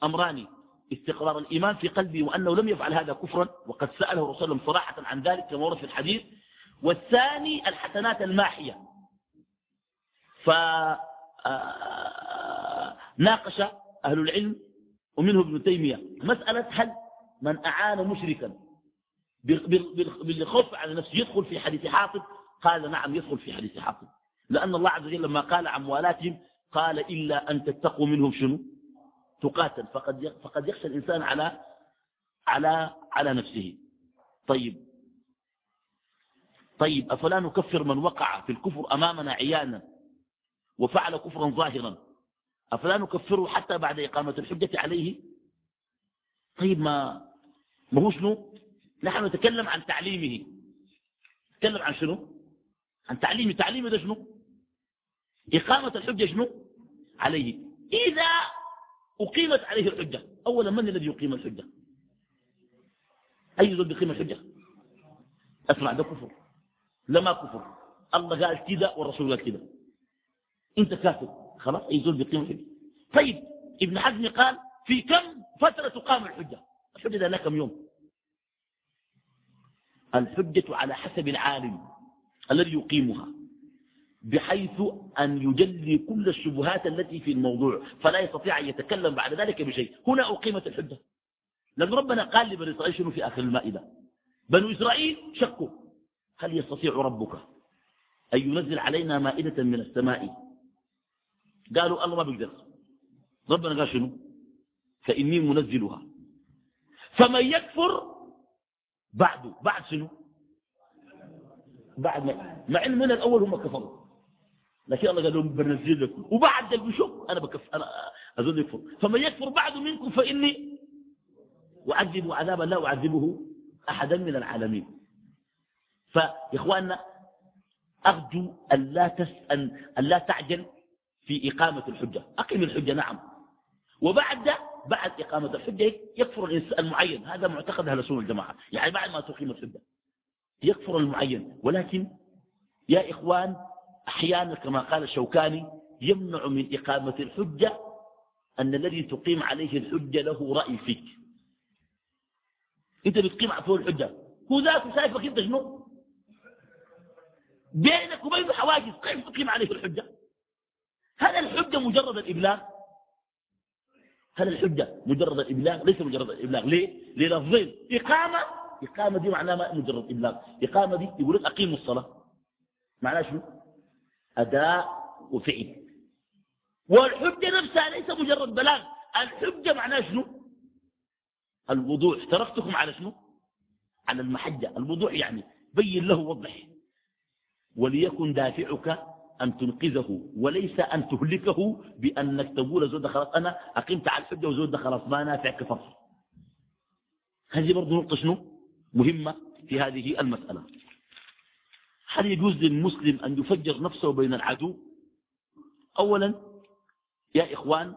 أمران استقرار الإيمان في قلبه وأنه لم يفعل هذا كفرا وقد سأله رسول الله صراحة عن ذلك كما ورد في الحديث. والثاني الحسنات الماحية. فناقش آه، أهل العلم ومنه ابن تيمية مسألة هل من أعان مشركا بالخوف على نفسه يدخل في حديث حاطب؟ قال نعم يدخل في حديث حاطب. لأن الله عز وجل لما قال عن موالاتهم قال إلا أن تتقوا منهم شنو؟ تقاتل. فقد فقد يخشى الإنسان على على على نفسه. طيب. طيب أفلا نكفر من وقع في الكفر أمامنا عيانا وفعل كفرا ظاهرا؟ أفلا نكفره حتى بعد إقامة الحجة عليه؟ طيب ما ما هو شنو؟ نحن نتكلم عن تعليمه. نتكلم عن شنو؟ عن تعليمه. تعليمه ده شنو؟ إقامة الحجة شنو؟ عليه. إذا أقيمت عليه الحجة أولا من الذي يقيم الحجة؟ أي ذو يقيم الحجة؟ أسمع ده كفر. لما كفر. الله قال كذا والرسول قال كذا. أنت كافر. خلاص أي ذو بيقيم الحجة. طيب ابن حزم قال في كم فترة تقام الحجة؟ الحجة ده كم يوم. الحجة على حسب العالم الذي يقيمها. بحيث أن يجلي كل الشبهات التي في الموضوع فلا يستطيع أن يتكلم بعد ذلك بشيء. هنا أقيمت الحجة. لأن ربنا قال لبني إسرائيل شنو في آخر المائدة؟ بنو إسرائيل شكوا. هل يستطيع ربك أن ينزل علينا مائدة من السماء؟ قالوا الله ما بيقدر. ربنا قال شنو؟ فإني منزلها. فمن يكفر بعده بعد شنو؟ بعد ما مع ان من الأول هم كفروا. لكن الله قال لهم بنزل لكم وبعد البشوك أنا بكف أنا أظن يكفر. فمن يكفر بعد منكم فإني أعذبه عذابا لا أعذبه أحدا من العالمين. فيا اخواننا أرجو أن لا تسأل ان لا تعجل في إقامة الحجة. أقم الحجة نعم. وبعد بعد إقامة الحجة يكفر الإنسان المعين. هذا معتقد أهل السنة والجماعة. يعني بعد ما تقيم الحجة يكفر المعين. ولكن يا إخوان أحيانا كما قال الشوكاني يمنع من إقامة الحجة أن الذي تقيم عليه الحجة له رأي فيك. أنت بتقيم على الحجة. هو ذاته شايفك أنت شنو؟ بينك وبينه حواجز. كيف تقيم عليه الحجة؟ هل الحجة مجرد الإبلاغ؟ هل الحجة مجرد الإبلاغ؟ ليس مجرد الإبلاغ. ليه؟ للفظين إقامة. إقامة دي معناها ما مجرد إبلاغ. إقامة دي يقول لك أقيموا الصلاة. معناها شنو؟ أداء وفعل. والحجة نفسها ليس مجرد بلاغ الحجة معناها شنو؟ الوضوح. تركتكم على شنو؟ على المحجة. الوضوح يعني بين له وضح. وليكن دافعك أن تنقذه وليس أن تهلكه بأنك تقول زود خلاص أنا أقمت على الحجة وزود خلاص ما نافع كفر هذه برضه نقطة شنو؟ مهمة في هذه المسألة. هل يجوز للمسلم أن يفجر نفسه بين العدو؟ أولا يا إخوان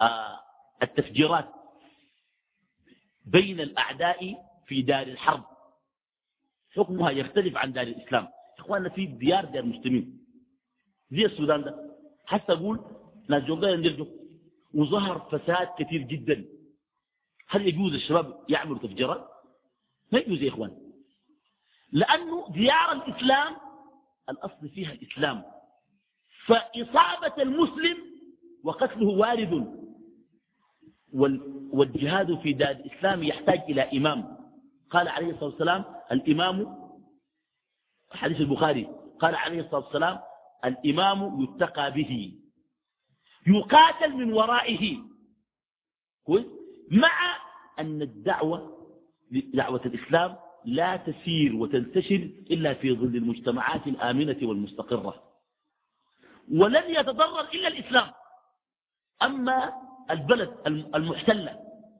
آه التفجيرات بين الأعداء في دار الحرب. حكمها يختلف عن دار الإسلام. إخواننا في ديار ديار المسلمين. زي السودان ده. حتى أقول ناس جوغايا نرجو وظهر فساد كثير جدا. هل يجوز الشباب يعملوا تفجيرات؟ ما يجوز يا إخوان. لأنه ديار الإسلام الأصل فيها الإسلام. فإصابة المسلم وقتله وارد. والجهاد في دار الإسلام يحتاج إلى إمام. قال عليه الصلاة والسلام الإمام حديث البخاري قال عليه الصلاة والسلام الإمام يتقى به. يقاتل من ورائه. مع أن الدعوة دعوة الإسلام لا تسير وتنتشر إلا في ظل المجتمعات الآمنة والمستقرة. ولن يتضرر إلا الإسلام. أما البلد المحتلة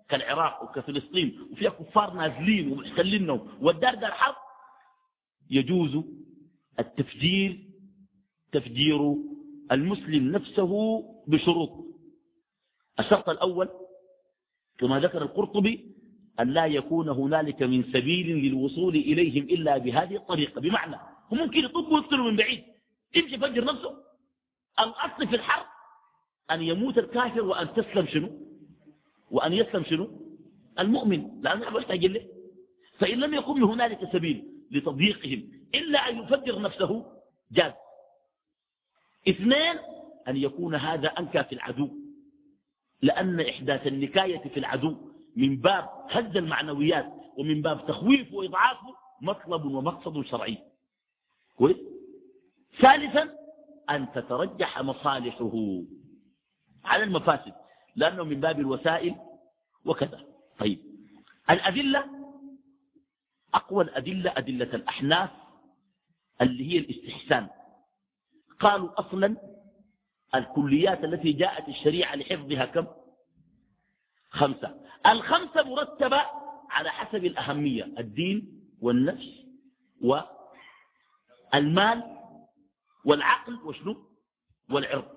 كالعراق وكفلسطين وفيها كفار نازلين ومحتلينهم والدار دار حرب يجوز التفجير تفجير المسلم نفسه بشروط. الشرط الأول كما ذكر القرطبي أن لا يكون هنالك من سبيل للوصول إليهم إلا بهذه الطريقة. بمعنى هم ممكن يطبوا ويقتلوا من بعيد. يمشي فجر نفسه. الأصل في الحرب أن يموت الكافر وأن تسلم شنو؟ وأن يسلم شنو؟ المؤمن. لأنه ما يحتاج له فإن لم يكن هنالك سبيل لتضييقهم إلا أن يفجر نفسه جاز. اثنين أن يكون هذا أنكى في العدو. لأن إحداث النكاية في العدو من باب هز المعنويات ومن باب تخويف وإضعافه مطلب ومقصد شرعي. كويس؟ ثالثا أن تترجح مصالحه على المفاسد لأنه من باب الوسائل وكذا. طيب الأدلة أقوى الأدلة أدلة الأحناف اللي هي الاستحسان. قالوا أصلا الكليات التي جاءت الشريعة لحفظها كم؟ خمسة. الخمسة مرتبة على حسب الأهمية الدين والنفس والمال والعقل وشنو؟ والعرض.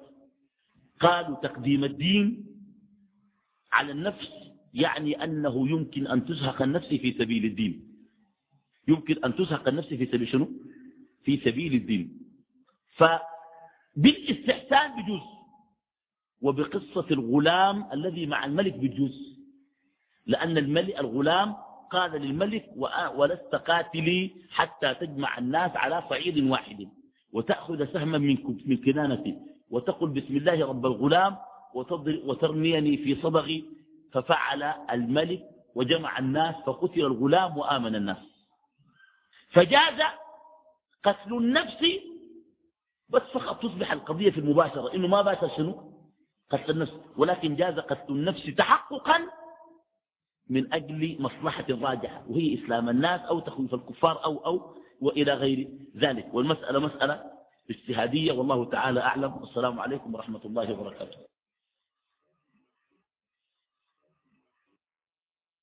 قالوا تقديم الدين على النفس يعني أنه يمكن أن تزهق النفس في سبيل الدين. يمكن أن تزهق النفس في سبيل شنو؟ في سبيل الدين. فبالإستحسان بجوز. وبقصة الغلام الذي مع الملك بجوز. لأن الملك الغلام قال للملك ولست قاتلي حتى تجمع الناس على صعيد واحد. وتأخذ سهما من كنانتي. وتقول بسم الله رب الغلام وترميني في صبغي. ففعل الملك وجمع الناس فقتل الغلام وآمن الناس. فجاز قتل النفس بس فقط تصبح القضية في المباشرة. إنه ما باشر شنو؟ قتل النفس. ولكن جاز قتل النفس تحققا من أجل مصلحة راجحة وهي إسلام الناس أو تخويف الكفار أو أو وإلى غير ذلك. والمسألة مسألة اجتهادية والله تعالى أعلم. والسلام عليكم ورحمة الله وبركاته.